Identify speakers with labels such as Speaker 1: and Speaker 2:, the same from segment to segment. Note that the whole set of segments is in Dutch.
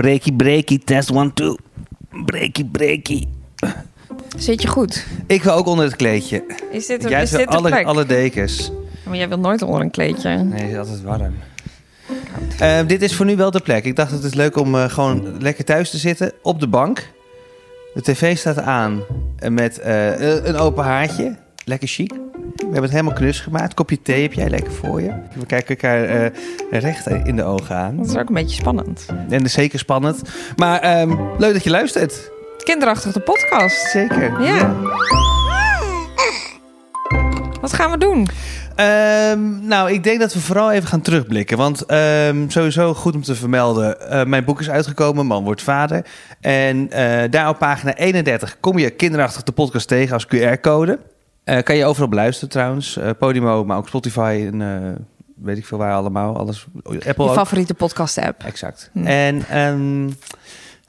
Speaker 1: Breaky, breaky, test one, two. Breaky, breaky.
Speaker 2: Zit je goed?
Speaker 1: Ik wil ook onder het kleedje.
Speaker 2: Is dit,
Speaker 1: Jij
Speaker 2: is dit
Speaker 1: alle,
Speaker 2: plek?
Speaker 1: alle dekens.
Speaker 2: Maar jij wilt nooit onder een kleedje.
Speaker 1: Nee, het is altijd warm. Eh, dit is voor nu wel de plek. Ik dacht het is leuk om eh, gewoon lekker thuis te zitten op de bank. De tv staat aan met eh, een open haartje. Lekker chic. We hebben het helemaal knus gemaakt. Kopje thee heb jij lekker voor je. We kijken elkaar eh, recht in de ogen aan.
Speaker 2: Dat is ook een beetje spannend.
Speaker 1: En dat is zeker spannend. Maar ehm, leuk dat je luistert.
Speaker 2: Kinderachtig de podcast.
Speaker 1: Zeker.
Speaker 2: Ja. Wat gaan we doen?
Speaker 1: Ehm, nou, ik denk dat we vooral even gaan terugblikken. Want ehm, sowieso goed om te vermelden. eh, mijn boek is uitgekomen, Man wordt vader. En eh, daar op pagina 31 kom je kinderachtig de podcast tegen als QR-code. Eh, kan je overal beluisteren trouwens. Eh, Podimo, maar ook Spotify en eh, weet ik veel waar allemaal. Alles, Apple
Speaker 2: Je favoriete podcast-app.
Speaker 1: Exact.
Speaker 2: Hm.
Speaker 1: En,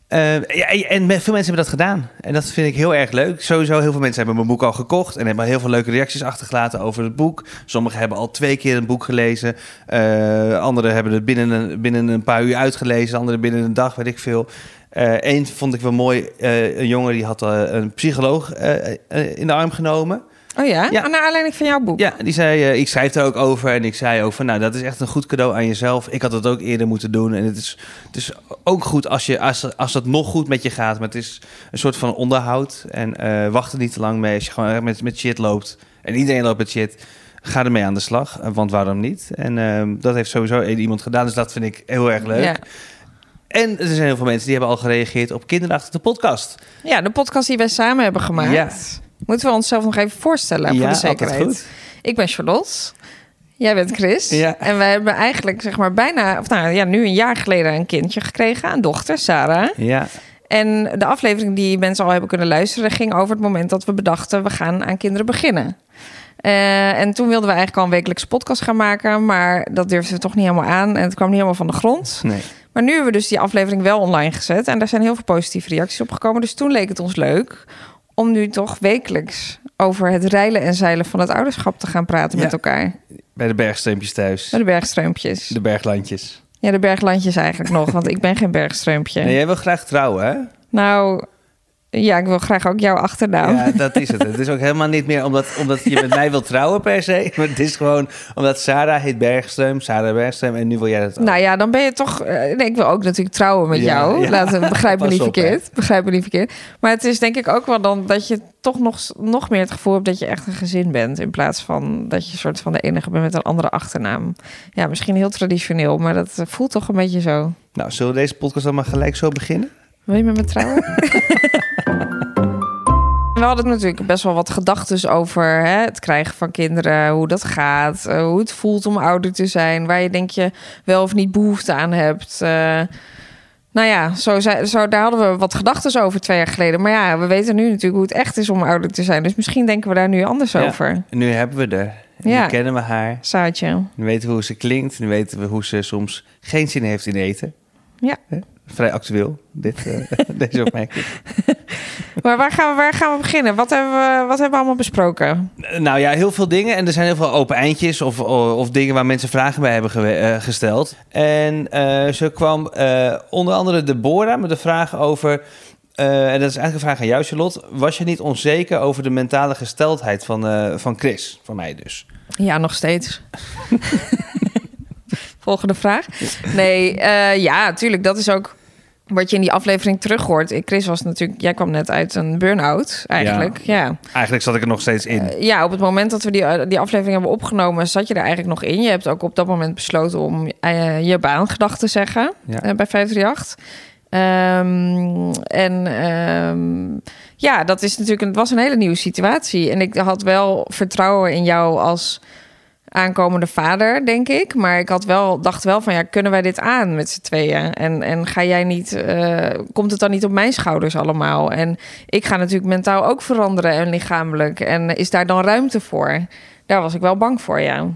Speaker 1: eh, ja, en veel mensen hebben dat gedaan. En dat vind ik heel erg leuk. Sowieso, heel veel mensen hebben mijn boek al gekocht... en hebben heel veel leuke reacties achtergelaten over het boek. Sommigen hebben al twee keer een boek gelezen. Anderen hebben het binnen een, binnen een paar uur uitgelezen. Anderen binnen een dag, weet ik veel. Eén vond ik wel mooi. Een jongen die had een psycholoog in de arm genomen...
Speaker 2: Oh ja?
Speaker 1: Ja.
Speaker 2: Naar aanleiding van jouw boek?
Speaker 1: Ja, die zei, eh, ik schrijf er ook over en ik zei ook van, nou, dat is echt een goed cadeau aan jezelf. Ik had het ook eerder moeten doen en het is, het is ook goed als, je, als, als het nog goed met je gaat. Maar het is een soort van onderhoud en eh wacht er niet te lang mee als je gewoon met, met shit loopt. En iedereen loopt met shit. Ga ermee aan de slag, eh, want waarom niet? En ehm, dat heeft sowieso iemand gedaan, dus dat vind ik heel erg leuk.
Speaker 2: Ja.
Speaker 1: En er zijn heel veel mensen die hebben al gereageerd op Kinderachtig de podcast.
Speaker 2: Ja, de podcast die wij samen hebben gemaakt.
Speaker 1: Ja.
Speaker 2: Moeten we onszelf nog even voorstellen voor de zekerheid.
Speaker 1: goed.
Speaker 2: Ik ben Charlotte. Jij bent Chris.
Speaker 1: Ja.
Speaker 2: En wij hebben eigenlijk zeg maar bijna, of nou ja, nu een jaar geleden een kindje gekregen, een dochter, Sarah.
Speaker 1: Ja,
Speaker 2: En de aflevering die mensen al hebben kunnen luisteren, ging over het moment dat we bedachten, we gaan aan kinderen beginnen. Eh, en toen wilden we eigenlijk al een wekelijkse podcast gaan maken, maar dat durfden we toch niet helemaal aan. En het kwam niet helemaal van de grond.
Speaker 1: nee.
Speaker 2: Maar nu hebben we dus die aflevering wel online gezet. En daar zijn heel veel positieve reacties op gekomen. Dus toen leek het ons leuk om nu toch wekelijks over het reilen en zeilen van het ouderschap te gaan praten
Speaker 1: Ja.
Speaker 2: met elkaar.
Speaker 1: Bij de bergstreempjes thuis.
Speaker 2: Met de bergstreumpjes.
Speaker 1: De berglandjes.
Speaker 2: Ja, de berglandjes eigenlijk nog, want ik ben geen bergstreumpje.
Speaker 1: Nee, jij wil graag trouwen, hè?
Speaker 2: Nou, ja, ik wil graag ook jouw achternaam.
Speaker 1: Ja, dat is het. Het is ook helemaal niet meer omdat, omdat je met mij wilt trouwen per se. Maar het is gewoon omdat Sarah heet Bergström, Sarah Bergström en nu wil jij dat ook.
Speaker 2: Nou ja, dan ben je toch. eh, Nee, ik wil ook natuurlijk trouwen met
Speaker 1: Ja,
Speaker 2: jou.
Speaker 1: ja.
Speaker 2: Laten we begrijp me niet
Speaker 1: op, hè.
Speaker 2: verkeerd. Begrijp me niet verkeerd. Maar het is denk ik ook wel dan dat je toch nog, nog meer het gevoel hebt dat je echt een gezin bent. In plaats van dat je soort van de enige bent met een andere achternaam. Ja, misschien heel traditioneel, maar dat eh, voelt toch een beetje zo.
Speaker 1: Nou, zullen we deze podcast dan maar gelijk zo beginnen?
Speaker 2: Wil je met me trouwen? We hadden natuurlijk best wel wat gedachten over hè, het krijgen van kinderen, hoe dat gaat, eh, hoe het voelt om ouder te zijn, waar je denk je wel of niet behoefte aan hebt. Eh, nou ja, zo, zo, daar hadden we wat gedachten over twee jaar geleden. Maar ja, we weten nu natuurlijk hoe het echt is om ouder te zijn. Dus misschien denken we daar nu anders
Speaker 1: Ja.
Speaker 2: over.
Speaker 1: Nu hebben we er.
Speaker 2: Ja.
Speaker 1: Nu kennen we haar.
Speaker 2: Saatje.
Speaker 1: Nu weten we hoe ze klinkt. Nu weten we hoe ze soms geen zin heeft in eten.
Speaker 2: Ja.
Speaker 1: Vrij actueel, dit, eh, deze opmerking.
Speaker 2: Maar waar gaan we, waar gaan we beginnen? Wat hebben, we, wat hebben we allemaal besproken?
Speaker 1: Nou ja, heel veel dingen. En er zijn heel veel open eindjes of, of dingen waar mensen vragen bij hebben eh, gesteld. En eh, zo kwam eh, onder andere Deborah met de vraag over... eh, en dat is eigenlijk een vraag aan jou, Charlotte. Was je niet onzeker over de mentale gesteldheid van, eh, van Chris? Van mij dus.
Speaker 2: Ja, nog steeds. Volgende vraag. Nee, eh, ja, natuurlijk. Dat is ook wat je in die aflevering terug hoort. Ik, Chris was natuurlijk... Jij kwam net uit een burn-out, eigenlijk. Ja.
Speaker 1: Eigenlijk zat ik er nog steeds in.
Speaker 2: Eh, ja, op het moment dat we die, eh, die aflevering hebben opgenomen... zat je er eigenlijk nog in. Je hebt ook op dat moment besloten om eh, je baan gedag te zeggen
Speaker 1: Ja.
Speaker 2: bij 538. Ehm, en ehm, ja, dat is natuurlijk een, het was een hele nieuwe situatie. En ik had wel vertrouwen in jou als aankomende vader, denk ik. Maar ik had wel, dacht wel van ja, kunnen wij dit aan met z'n tweeën? En, en ga jij niet, eh, komt het dan niet op mijn schouders allemaal? En ik ga natuurlijk mentaal ook veranderen en lichamelijk. En is daar dan ruimte voor? Daar was ik wel bang voor, ja.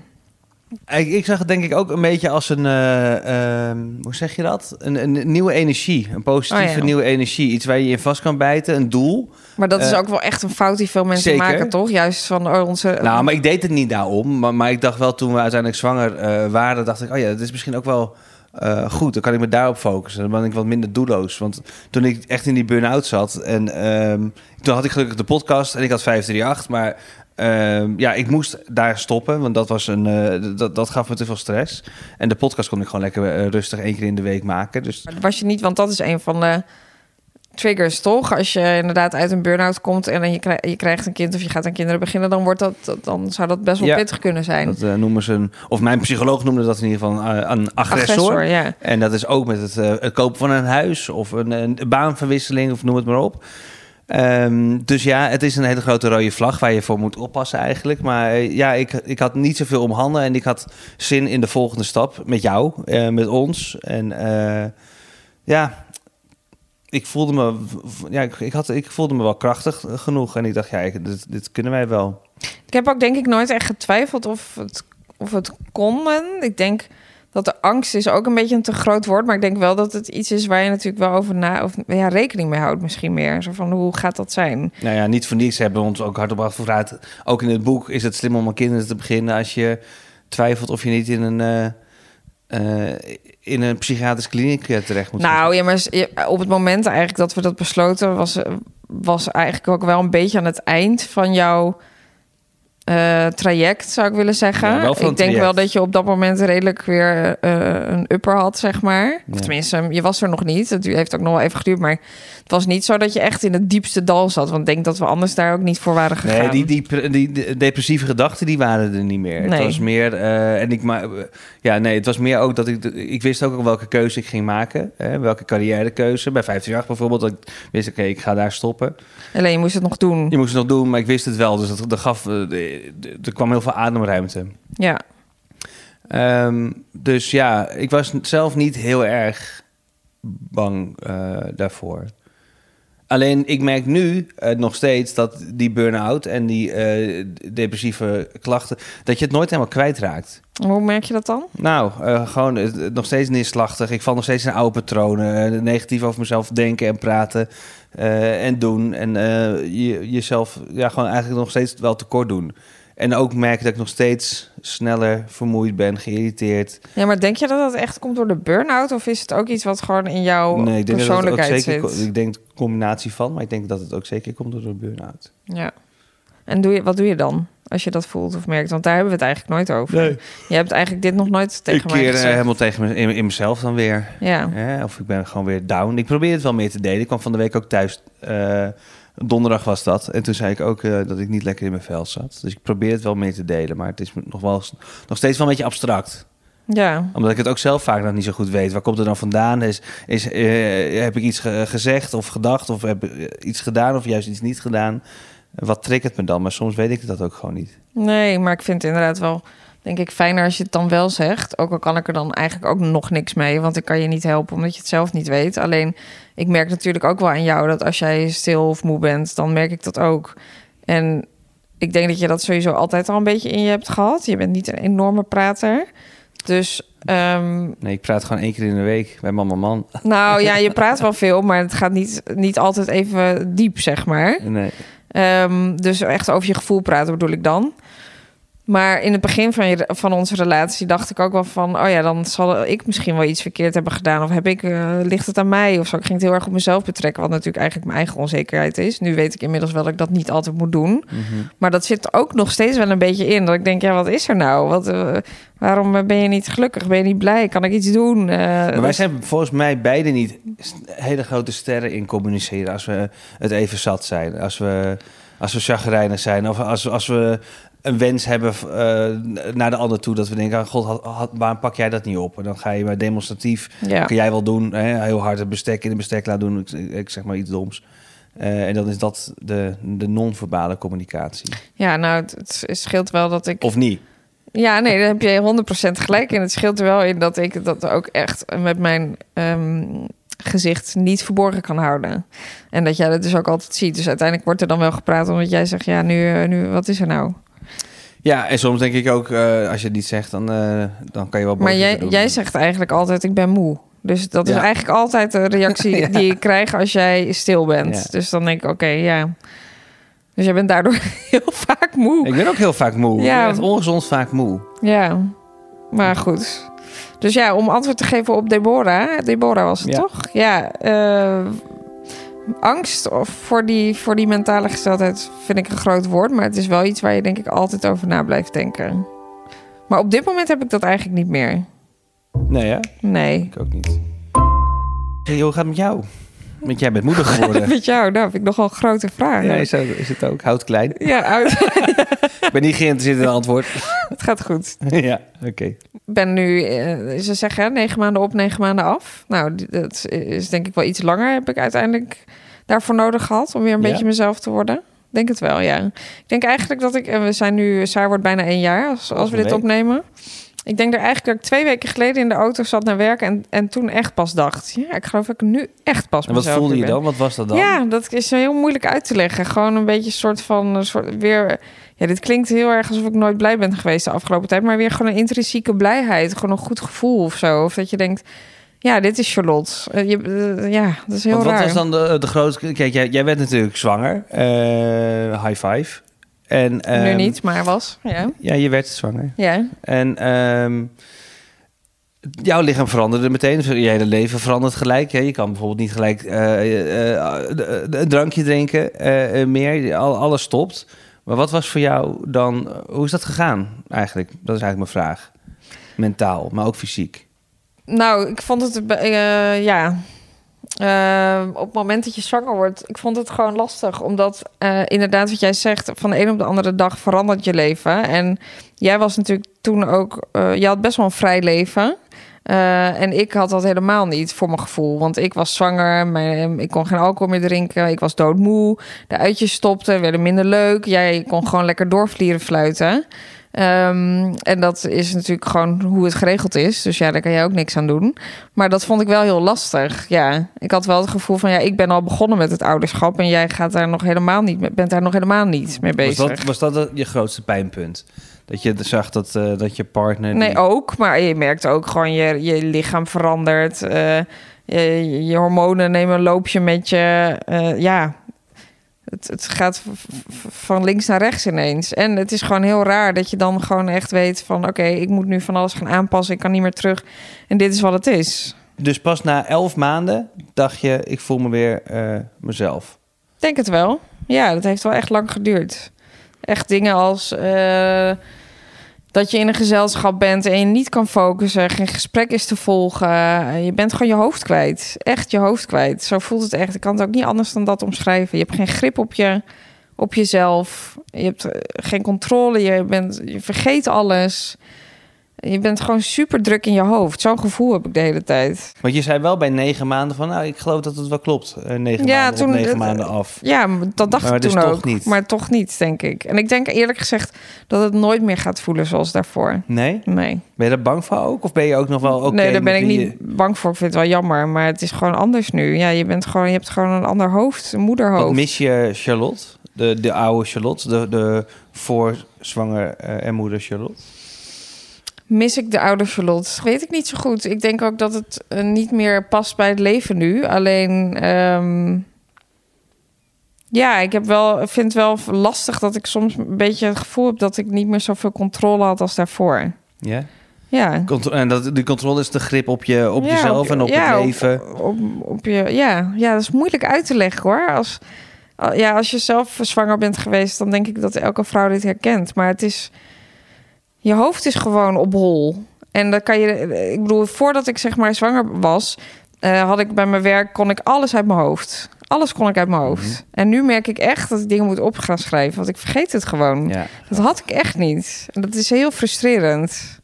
Speaker 1: Ik, ik zag het denk ik ook een beetje als een, eh, ehm, hoe zeg je dat? Een, een nieuwe energie, een positieve
Speaker 2: Oh ja.
Speaker 1: nieuwe energie. Iets waar je in vast kan bijten, een doel.
Speaker 2: Maar dat is
Speaker 1: Eh,
Speaker 2: ook wel echt een fout die veel mensen
Speaker 1: zeker.
Speaker 2: maken, toch? Juist van oh, onze...
Speaker 1: Nou, maar ik deed het niet daarom. Maar, maar ik dacht wel toen we uiteindelijk zwanger eh, waren, dacht ik, oh ja, dat is misschien ook wel goed, dan kan ik me daarop focussen. Dan ben ik wat minder doelloos. Want toen ik echt in die burn-out zat... en ehm, toen had ik gelukkig de podcast en ik had 538... maar ehm, ja, ik moest daar stoppen, want dat, was een, eh, dat, dat gaf me te veel stress. En de podcast kon ik gewoon lekker eh, rustig één keer in de week maken. Dus
Speaker 2: was je niet, want dat is een van de triggers, toch? Als je inderdaad uit een burn-out komt en dan je, krijgt, je krijgt een kind of je gaat aan kinderen beginnen, dan wordt dat, dan zou dat best wel
Speaker 1: Ja.
Speaker 2: pittig kunnen zijn.
Speaker 1: dat eh, noemen ze een... Of mijn psycholoog noemde dat in ieder geval een, een agressor.
Speaker 2: ja.
Speaker 1: En dat is ook met het, het kopen van een huis of een, een baanverwisseling of noem het maar op. Ehm, dus ja, het is een hele grote rode vlag waar je voor moet oppassen eigenlijk. Maar eh, ja, ik, ik had niet zoveel om handen en ik had zin in de volgende stap met jou, eh, met ons. En eh, ja, ik voelde me, ja, ik, ik, had, ik voelde me wel krachtig genoeg. En ik dacht, ja, dit, dit kunnen wij wel.
Speaker 2: Ik heb ook denk ik nooit echt getwijfeld of het, of het kon. Ik denk dat de angst is ook een beetje een te groot woord. Maar ik denk wel dat het iets is waar je natuurlijk wel over na... Of ja, rekening mee houdt misschien meer. Zo van, hoe gaat dat zijn?
Speaker 1: Nou ja, niet voor niets hebben we ons ook hardop afgevraagd. Ook in het boek is het slim om aan kinderen te beginnen als je twijfelt of je niet in een, eh, eh, in een psychiatrische kliniek eh, terecht moet.
Speaker 2: Nou ja, maar op het moment eigenlijk dat we dat besloten... was, was eigenlijk ook wel een beetje aan het eind van jouw... eh, traject, zou ik willen zeggen.
Speaker 1: Ja,
Speaker 2: ik denk
Speaker 1: traject.
Speaker 2: wel dat je op dat moment redelijk weer eh, een upper had, zeg maar. Of tenminste, je was er nog niet. Het heeft ook nog wel even geduurd. Maar het was niet zo dat je echt in het diepste dal zat. Want ik denk dat we anders daar ook niet voor waren gegaan.
Speaker 1: Nee, die, die, die, die depressieve gedachten die waren er niet meer. Het
Speaker 2: Nee.
Speaker 1: was meer, eh, en ik maar, ja, nee, het was meer ook dat ik, ik wist ook welke keuze ik ging maken, hè, welke carrièrekeuze. Bij 58 bijvoorbeeld, dat ik wist, oké, ik ga daar stoppen.
Speaker 2: Alleen je moest het nog doen.
Speaker 1: Je moest het nog doen, maar ik wist het wel, dus dat, dat gaf, de- er kwam heel veel ademruimte.
Speaker 2: Ja.
Speaker 1: Ehm, dus ja, ik was zelf niet heel erg bang eh, daarvoor. Alleen ik merk nu eh, nog steeds dat die burn-out en die eh, depressieve klachten, dat je het nooit helemaal kwijtraakt.
Speaker 2: Hoe merk je dat dan?
Speaker 1: Nou, eh, gewoon nog steeds neerslachtig. Ik val nog steeds in oude patronen. negatief over mezelf denken en praten eh, en doen. En eh, je, jezelf ja, gewoon eigenlijk nog steeds wel tekort doen. En ook merk dat ik nog steeds sneller vermoeid ben, geïrriteerd.
Speaker 2: Ja, maar denk je dat dat echt komt door de burn-out? Of is het ook iets wat gewoon in jouw
Speaker 1: nee, ik denk dat het ook
Speaker 2: persoonlijkheid
Speaker 1: zeker.
Speaker 2: zit?
Speaker 1: Ik denk een combinatie van, maar ik denk dat het ook zeker komt door de burn-out.
Speaker 2: Ja. En doe je, wat doe je dan als je dat voelt of merkt? Want daar hebben we het eigenlijk nooit over. Je hebt eigenlijk dit nog nooit tegen
Speaker 1: ik
Speaker 2: mij
Speaker 1: keer eh,
Speaker 2: gezegd.
Speaker 1: helemaal tegen me, in, in mezelf dan weer.
Speaker 2: Ja.
Speaker 1: Hè, of ik ben gewoon weer down. Ik probeer het wel meer te delen. Ik kwam van de week ook thuis. eh, donderdag was dat. En toen zei ik ook eh, dat ik niet lekker in mijn vel zat. Dus ik probeer het wel meer te delen. Maar het is nog, wel, nog steeds wel een beetje abstract.
Speaker 2: Ja.
Speaker 1: Omdat ik het ook zelf vaak nog niet zo goed weet. Waar komt het dan vandaan? Is, is, eh, heb ik iets ge- gezegd of gedacht? Of heb ik iets gedaan of juist iets niet gedaan? Wat triggert me dan? Maar soms weet ik dat ook gewoon niet.
Speaker 2: Nee, maar ik vind het inderdaad wel, denk ik, fijner als je het dan wel zegt. Ook al kan ik er dan eigenlijk ook nog niks mee, want ik kan je niet helpen omdat je het zelf niet weet. Alleen, ik merk natuurlijk ook wel aan jou dat als jij stil of moe bent, dan merk ik dat ook. En ik denk dat je dat sowieso altijd al een beetje in je hebt gehad. Je bent niet een enorme prater. Dus, ehm,
Speaker 1: Nee, ik praat gewoon één keer in de week bij mama man.
Speaker 2: nou ja, je praat wel veel, maar het gaat niet, niet altijd even diep, zeg maar.
Speaker 1: Nee.
Speaker 2: Ehm, dus echt over je gevoel praten bedoel ik dan. Maar in het begin van, je, van onze relatie dacht ik ook wel van... oh ja, dan zal ik misschien wel iets verkeerd hebben gedaan... of heb ik, eh, ligt het aan mij of zo. Ik ging het heel erg op mezelf betrekken... wat natuurlijk eigenlijk mijn eigen onzekerheid is. Nu weet ik inmiddels wel dat ik dat niet altijd moet doen.
Speaker 1: Mhm.
Speaker 2: Maar dat zit er ook nog steeds wel een beetje in. Dat ik denk, ja, wat is er nou? Wat, eh, waarom ben je niet gelukkig? Ben je niet blij? Kan ik iets doen? Eh,
Speaker 1: Maar wij
Speaker 2: dat-
Speaker 1: zijn volgens mij beide niet hele grote sterren in communiceren als we het even zat zijn. Als we, als we chagrijnig zijn of als, als we een wens hebben eh, naar de ander toe. Dat we denken, ah, god, had, had- waarom pak jij dat niet op? En dan ga je maar demonstratief,
Speaker 2: ja.
Speaker 1: kun jij wel doen. Hè, heel hard het bestek in de bestek laten doen. Ik, ik zeg maar iets doms. Eh, en dan is dat de, de non-verbale communicatie.
Speaker 2: ja, nou, het, het scheelt wel dat ik...
Speaker 1: Of niet?
Speaker 2: Ja, nee, daar heb je 100% gelijk in. Het scheelt er wel in dat ik dat ook echt met mijn ehm, gezicht niet verborgen kan houden. En dat jij dat dus ook altijd ziet. Dus uiteindelijk wordt er dan wel gepraat omdat jij zegt, ja, nu, eh, nu wat is er nou?
Speaker 1: Ja, en soms denk ik ook, eh, als je het niet zegt, dan, eh, dan kan je wel
Speaker 2: Maar jij, jij zegt eigenlijk altijd, ik ben moe. Dus dat is eigenlijk altijd de reactie
Speaker 1: Ja.
Speaker 2: die ik krijg als jij stil bent.
Speaker 1: Ja.
Speaker 2: Dus dan denk ik, oké, ja. Dus jij bent daardoor heel vaak moe.
Speaker 1: Ik ben ook heel vaak moe.
Speaker 2: Ja.
Speaker 1: Ik ben echt ongezond vaak moe.
Speaker 2: Ja, maar goed. Dus ja, om antwoord te geven op Deborah. Deborah was het toch? Ja. eh, angst of voor die, voor die mentale gesteldheid vind ik een groot woord. Maar het is wel iets waar je denk ik altijd over na blijft denken. Maar op dit moment heb ik dat eigenlijk niet meer.
Speaker 1: Nee?
Speaker 2: Nee.
Speaker 1: Ik ook niet. Hey, hoe gaat het met jou? Want jij bent moeder geworden.
Speaker 2: Met jou, nou vind ik nogal een grote vraag.
Speaker 1: ja, is, dat- is het ook? Houd klein.
Speaker 2: Ja, uit.
Speaker 1: Ik ben niet geïnteresseerd in het antwoord.
Speaker 2: het gaat goed.
Speaker 1: ja, oké.
Speaker 2: Ben nu, eh, ze zeggen negen maanden op, negen maanden af. Nou, dat is denk ik wel iets langer heb ik uiteindelijk daarvoor nodig gehad om weer een
Speaker 1: Ja.
Speaker 2: beetje mezelf te worden. Denk het wel, ja. Ik denk eigenlijk dat ik, en we zijn nu, Saar wordt bijna één jaar als, als we
Speaker 1: een
Speaker 2: dit opnemen. Ik denk er eigenlijk dat ik twee weken geleden in de auto zat naar werk en, en toen echt pas dacht, ja, ik geloof dat ik nu echt pas
Speaker 1: En wat voelde je dan? Wat was dat dan?
Speaker 2: Ja, dat is heel moeilijk uit te leggen. Gewoon een beetje een soort van een soort weer. Ja, dit klinkt heel erg alsof ik nooit blij ben geweest de afgelopen tijd, maar weer gewoon een intrinsieke blijheid, gewoon een goed gevoel of zo. Of dat je denkt, ja, dit is Charlotte. Eh, je, eh, ja, dat is heel
Speaker 1: Want wat
Speaker 2: raar.
Speaker 1: was dan de, de grootste... Kijk, jij, jij werd natuurlijk zwanger. Eh, high five. En,
Speaker 2: nu
Speaker 1: ehm,
Speaker 2: niet, maar was. Ja,
Speaker 1: Ja, je werd zwanger.
Speaker 2: ja.
Speaker 1: En ehm, jouw lichaam veranderde meteen. Je hele leven verandert gelijk. Hè? Je kan bijvoorbeeld niet gelijk eh, eh, eh, een drankje drinken eh, meer. Al, alles stopt. Maar wat was voor jou dan... Hoe is dat gegaan eigenlijk? Dat is eigenlijk mijn vraag. Mentaal, maar ook fysiek.
Speaker 2: Nou, ik vond het, ja. Eh, op het moment dat je zwanger wordt, ik vond het gewoon lastig. Omdat eh, inderdaad, wat jij zegt, van de een op de andere dag verandert je leven. En jij was natuurlijk toen ook, eh, je had best wel een vrij leven. Eh, en ik had dat helemaal niet voor mijn gevoel. Want ik was zwanger, mijn, ik kon geen alcohol meer drinken. Ik was doodmoe. De uitjes stopten, werden minder leuk. Jij kon gewoon lekker doorvlieren fluiten. Ehm, en dat is natuurlijk gewoon hoe het geregeld is. Dus ja, daar kan jij ook niks aan doen. Maar dat vond ik wel heel lastig. Ja, ik had wel het gevoel van ja, ik ben al begonnen met het ouderschap en jij gaat daar nog helemaal niet, mee- bent daar nog helemaal niet mee
Speaker 1: Was
Speaker 2: bezig.
Speaker 1: dat, was dat je grootste pijnpunt? Dat je zag dat, eh, dat je partner...
Speaker 2: Nee, ook. Maar je merkt ook gewoon je, je lichaam verandert. eh, je, je hormonen nemen een loopje met je. eh, ja, het, het gaat van links naar rechts ineens. En het is gewoon heel raar dat je dan gewoon echt weet van... oké, ik moet nu van alles gaan aanpassen. Ik kan niet meer terug. En dit is wat het is.
Speaker 1: Dus pas na elf maanden dacht je, ik voel me weer eh, mezelf.
Speaker 2: Denk het wel. Ja, dat heeft wel echt lang geduurd. Echt dingen als eh, dat je in een gezelschap bent en je niet kan focussen, geen gesprek is te volgen. Je bent gewoon je hoofd kwijt. Echt je hoofd kwijt. Zo voelt het echt. Ik kan het ook niet anders dan dat omschrijven. Je hebt geen grip op, je, op jezelf. Je hebt eh, geen controle. Je, bent, je vergeet alles. Je bent gewoon super druk in je hoofd. Zo'n gevoel heb ik de hele tijd.
Speaker 1: Want je zei wel bij negen maanden van, nou, ik geloof dat het wel klopt. Eh, negen
Speaker 2: Ja,
Speaker 1: maanden
Speaker 2: toen-
Speaker 1: negen maanden af.
Speaker 2: Ja, dat dacht
Speaker 1: Maar
Speaker 2: ik
Speaker 1: dus
Speaker 2: toen
Speaker 1: toch
Speaker 2: ook.
Speaker 1: niet.
Speaker 2: Maar toch niet, denk ik. En ik denk eerlijk gezegd dat het nooit meer gaat voelen zoals daarvoor.
Speaker 1: Nee?
Speaker 2: Nee.
Speaker 1: Ben je daar bang voor ook? Of ben je ook nog wel oké
Speaker 2: nee, daar ben ik niet bang voor. Ik vind het wel jammer, maar het is gewoon anders nu. Ja, je, bent gewoon, je hebt gewoon een ander hoofd, een moederhoofd.
Speaker 1: Wat mis je Charlotte? De, de oude Charlotte? De, de voorzwanger eh, en moeder Charlotte?
Speaker 2: Mis ik de oude Charlotte? Weet ik niet zo goed. Ik denk ook dat het eh, niet meer past bij het leven nu. Alleen, ehm, ja, ik heb wel, vind het wel lastig dat ik soms een beetje het gevoel heb dat ik niet meer zoveel controle had als daarvoor.
Speaker 1: Ja?
Speaker 2: Ja.
Speaker 1: Contro- en dat, die controle is de grip op, je, op
Speaker 2: Ja,
Speaker 1: jezelf en op
Speaker 2: ja,
Speaker 1: het
Speaker 2: op-
Speaker 1: leven.
Speaker 2: Op, op, je, ja. ja, dat is moeilijk uit te leggen hoor. Als, ja, als je zelf zwanger bent geweest, dan denk ik dat elke vrouw dit herkent. Maar het is. Je hoofd is gewoon op hol. En dan kan je. Ik bedoel, voordat ik zeg maar zwanger was, eh, had ik bij mijn werk kon ik alles uit mijn hoofd. Alles kon ik uit mijn hoofd.
Speaker 1: Mhm.
Speaker 2: En nu merk ik echt dat ik dingen moet op gaan schrijven, want ik vergeet het gewoon.
Speaker 1: Ja.
Speaker 2: Dat had ik echt niet. En dat is heel frustrerend.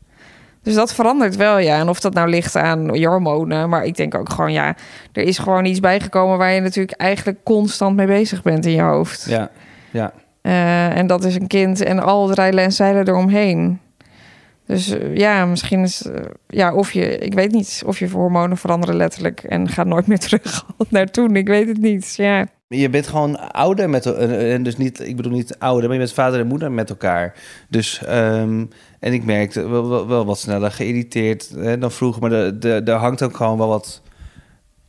Speaker 2: Dus dat verandert wel, ja. En of dat nou ligt aan je hormonen. Maar ik denk ook gewoon, ja, er is gewoon iets bijgekomen waar je natuurlijk eigenlijk constant mee bezig bent in je hoofd.
Speaker 1: Ja. ja.
Speaker 2: Eh, en dat is een kind en al het rijlen en zeilen eromheen. Dus eh, ja, misschien is, eh, ja, of je, ik weet niet, of je hormonen veranderen letterlijk en gaat nooit meer terug naar toen. Ik weet het niet. Ja,
Speaker 1: Je bent gewoon ouder met eh, en dus niet, ik bedoel niet ouder, maar je bent vader en moeder met elkaar. Dus ehm, en ik merkte wel, wel, wat sneller geïrriteerd hè, dan vroeger, maar er- er hangt ook gewoon wel wat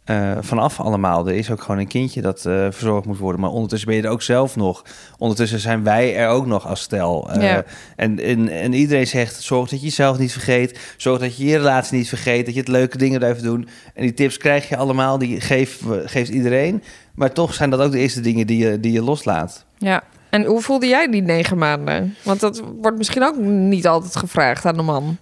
Speaker 1: eh, vanaf allemaal. Er is ook gewoon een kindje dat eh, verzorgd moet worden. Maar ondertussen ben je er ook zelf nog. Ondertussen zijn wij er ook nog als stel. Eh,
Speaker 2: Ja.
Speaker 1: en, en, en iedereen zegt, zorg dat je jezelf niet vergeet. Zorg dat je je relatie niet vergeet. Dat je het leuke dingen blijft doen. En die tips krijg je allemaal. Die geeft, geeft iedereen. Maar toch zijn dat ook de eerste dingen die je, die je loslaat.
Speaker 2: Ja. En hoe voelde jij die negen maanden? Want dat wordt misschien ook niet altijd gevraagd aan de man.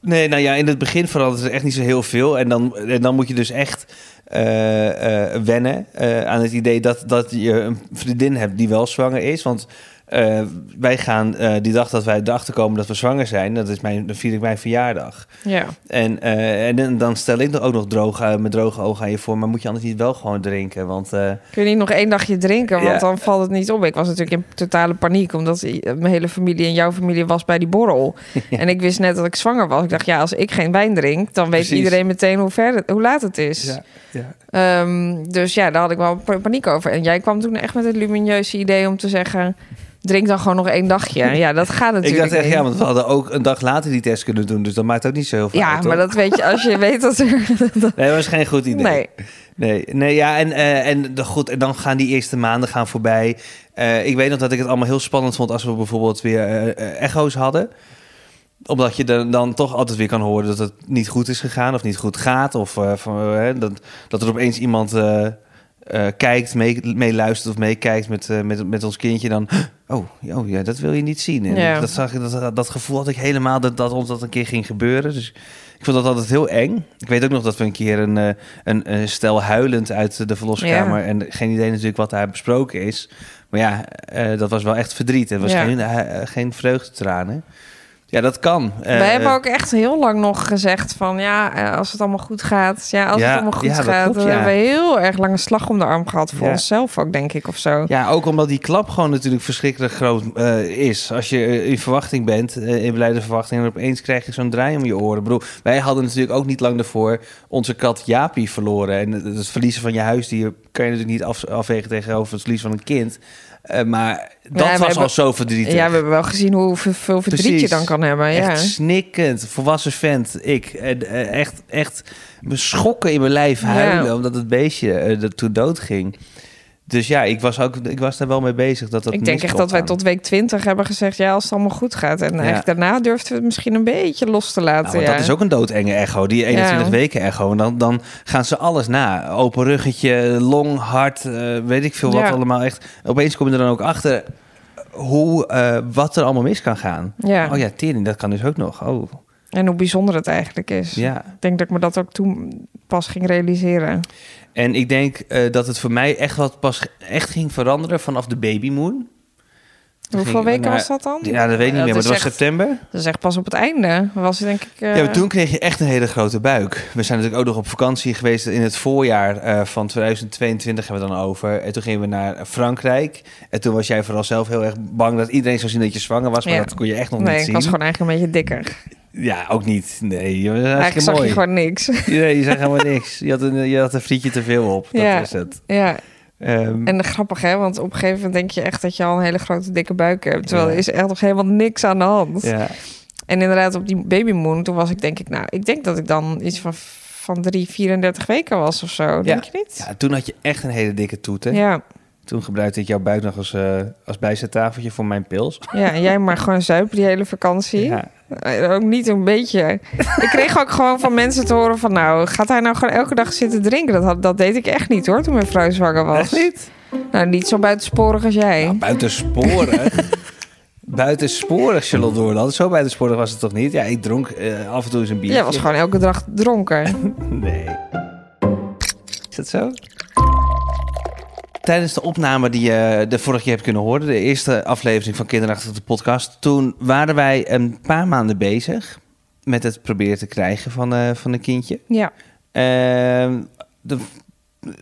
Speaker 1: Nee, nou ja, in het begin verandert er echt niet zo heel veel. En dan, en dan moet je dus echt eh, eh, wennen eh, aan het idee dat, dat je een vriendin hebt die wel zwanger is. Want eh, wij gaan eh, die dag dat wij erachter komen dat we zwanger zijn, dat is mijn, dan vier ik mijn verjaardag.
Speaker 2: Ja.
Speaker 1: En, eh, en dan- stel ik er ook nog droog, eh, met droge ogen aan je voor. Maar moet je anders niet wel gewoon drinken? Want
Speaker 2: Kun je niet nog één dagje drinken, want
Speaker 1: Ja.
Speaker 2: dan valt het niet op. Ik was natuurlijk in totale paniek, omdat mijn hele familie en jouw familie was bij die borrel. En ik wist net dat ik zwanger was. Ik dacht, ja, als ik geen wijn drink, dan weet
Speaker 1: Precies.
Speaker 2: iedereen meteen hoe, ver hoe laat het is.
Speaker 1: ja.
Speaker 2: Ehm, dus ja, daar had ik wel pa- paniek over. En jij kwam toen echt met het lumineuze idee om te zeggen... drink dan gewoon nog één dagje. Ja, dat gaat
Speaker 1: ik
Speaker 2: natuurlijk
Speaker 1: dacht echt, ja, want we hadden ook een dag later die test kunnen doen. Dus dat maakt ook niet zo heel veel
Speaker 2: Ja,
Speaker 1: uit,
Speaker 2: maar
Speaker 1: hoor.
Speaker 2: dat weet je als je weet dat er...
Speaker 1: Nee, dat is geen goed idee.
Speaker 2: Nee.
Speaker 1: Nee, nee ja, en, eh, en, de, goed, en dan gaan die eerste maanden gaan voorbij. Eh, ik weet nog dat ik het allemaal heel spannend vond als we bijvoorbeeld weer eh, echo's hadden. Omdat je dan, dan toch altijd weer kan horen dat het niet goed is gegaan of niet goed gaat. Of van, dat, dat er opeens iemand eh, kijkt, mee- meeluistert of meekijkt met, eh, met, met ons kindje. Dan, oh, oh ja, dat wil je niet zien. En
Speaker 2: Ja.
Speaker 1: dat, zag, dat, dat gevoel had ik helemaal dat, dat ons dat een keer ging gebeuren. Dus ik vond dat altijd heel eng. Ik weet ook nog dat we een keer een, eh, een, een stel huilend uit de verloskamer...
Speaker 2: Ja.
Speaker 1: en geen idee natuurlijk wat daar besproken is. Maar ja, dat was wel echt verdriet. Het was
Speaker 2: Ja.
Speaker 1: geen, geen vreugdetranen. Ja, dat kan. Eh,
Speaker 2: Wij hebben ook echt heel lang nog gezegd van... ja, eh, als het allemaal goed gaat. Ja, als
Speaker 1: Ja,
Speaker 2: het allemaal goed
Speaker 1: ja,
Speaker 2: gaat.
Speaker 1: klopt, ja.
Speaker 2: hebben we heel erg lange slag om de arm gehad. Voor onszelf ook, denk ik, of zo.
Speaker 1: Ja, ook omdat die klap gewoon natuurlijk verschrikkelijk groot eh, is. Als je eh, in verwachting bent, eh, in blijde verwachting... en opeens krijg je zo'n draai om je oren. Ik bedoel, wij hadden natuurlijk ook niet lang daarvoor onze kat Jaapie verloren. En het, het verliezen van je huisdier kan je natuurlijk niet af, afwegen tegenover het verlies van een kind. Eh, maar dat was
Speaker 2: hebben-
Speaker 1: al zo verdrietig.
Speaker 2: Ja, we hebben wel gezien hoeveel veel verdriet je dan kan hebben. Ja.
Speaker 1: Echt snikkend, volwassen vent. Ik en, eh, echt, echt me schokken in mijn lijf huilen
Speaker 2: Ja.
Speaker 1: omdat het beestje eh, dat toen dood ging. Dus ja, ik was, ook, ik was daar wel mee bezig dat dat
Speaker 2: ik denk echt dat wij tot week 20 hebben gezegd... ja, als het allemaal goed gaat. En eigenlijk daarna durfden we het misschien een beetje los te laten.
Speaker 1: Nou,
Speaker 2: ja.
Speaker 1: Dat is ook een doodenge echo, die 21
Speaker 2: Ja.
Speaker 1: weken echo. En dan, dan gaan ze alles na. Open ruggetje, long, hart, eh, weet ik veel wat allemaal. Echt. Opeens kom je er dan ook achter hoe, eh, wat er allemaal mis kan gaan. Oh ja, tering, dat kan dus ook nog. Oh,
Speaker 2: En hoe bijzonder het eigenlijk is.
Speaker 1: ja.
Speaker 2: Ik denk dat ik me dat ook toen pas ging realiseren.
Speaker 1: En ik denk eh, dat het voor mij echt wat pas echt ging veranderen vanaf de babymoon.
Speaker 2: Hoeveel
Speaker 1: ik
Speaker 2: weken
Speaker 1: naar-
Speaker 2: was dat dan?
Speaker 1: Ja, dat weet ik niet meer, maar
Speaker 2: dat
Speaker 1: het was
Speaker 2: echt-
Speaker 1: september.
Speaker 2: Dat is echt pas op het einde. Was het denk ik... eh,
Speaker 1: Ja, maar toen kreeg je echt een hele grote buik. We zijn natuurlijk ook nog op vakantie geweest in het voorjaar eh, van 2022 hebben we het dan over. En toen gingen we naar Frankrijk. En toen was jij vooral zelf heel erg bang dat iedereen zou zien dat je zwanger was. Maar
Speaker 2: Ja.
Speaker 1: dat kon je echt nog
Speaker 2: Nee,
Speaker 1: niet
Speaker 2: ik
Speaker 1: zien.
Speaker 2: was gewoon eigenlijk een beetje dikker.
Speaker 1: Ja, ook niet. Nee, je was
Speaker 2: Eigenlijk zag
Speaker 1: mooi.
Speaker 2: je gewoon niks.
Speaker 1: Nee, je zag helemaal niks. Je had, een, je had een frietje te veel op. Dat
Speaker 2: Ja.
Speaker 1: is het.
Speaker 2: ja,
Speaker 1: Ehm,
Speaker 2: en grappig hè, want op een gegeven moment denk je echt dat je al een hele grote dikke buik hebt. Terwijl
Speaker 1: Ja.
Speaker 2: er is echt nog helemaal niks aan de hand.
Speaker 1: ja.
Speaker 2: En inderdaad op die babymoon, toen was ik denk ik, nou, ik denk dat ik dan iets van, van 3, 34 weken was of zo. Denk je niet?
Speaker 1: ja, toen had je echt een hele dikke toet. Hè?
Speaker 2: Ja.
Speaker 1: Toen gebruikte ik jouw buik nog als, eh als bijzettafeltje voor mijn pils.
Speaker 2: ja, en jij maar gewoon zuipen die hele vakantie.
Speaker 1: Ja.
Speaker 2: Eh, Ook niet een beetje. Ik kreeg ook gewoon van mensen te horen van... nou, gaat hij nou gewoon elke dag zitten drinken? Dat, had, dat deed ik echt niet hoor, toen mijn vrouw zwanger was.
Speaker 1: Echt niet?
Speaker 2: Nou, niet zo buitensporig als jij.
Speaker 1: Nou, buitensporig. buitensporig, Charlotte Doorland. Zo buitensporig was het toch niet? Ja, ik dronk eh, af en toe eens een biertje.
Speaker 2: Jij was gewoon elke dag dronken.
Speaker 1: Nee. Is dat zo? Tijdens de opname die je de vorige keer hebt kunnen horen... de eerste aflevering van Kinderachtig de podcast... toen waren wij een paar maanden bezig... met het proberen te krijgen van, eh, van een kindje.
Speaker 2: Ja.
Speaker 1: Ehm, de,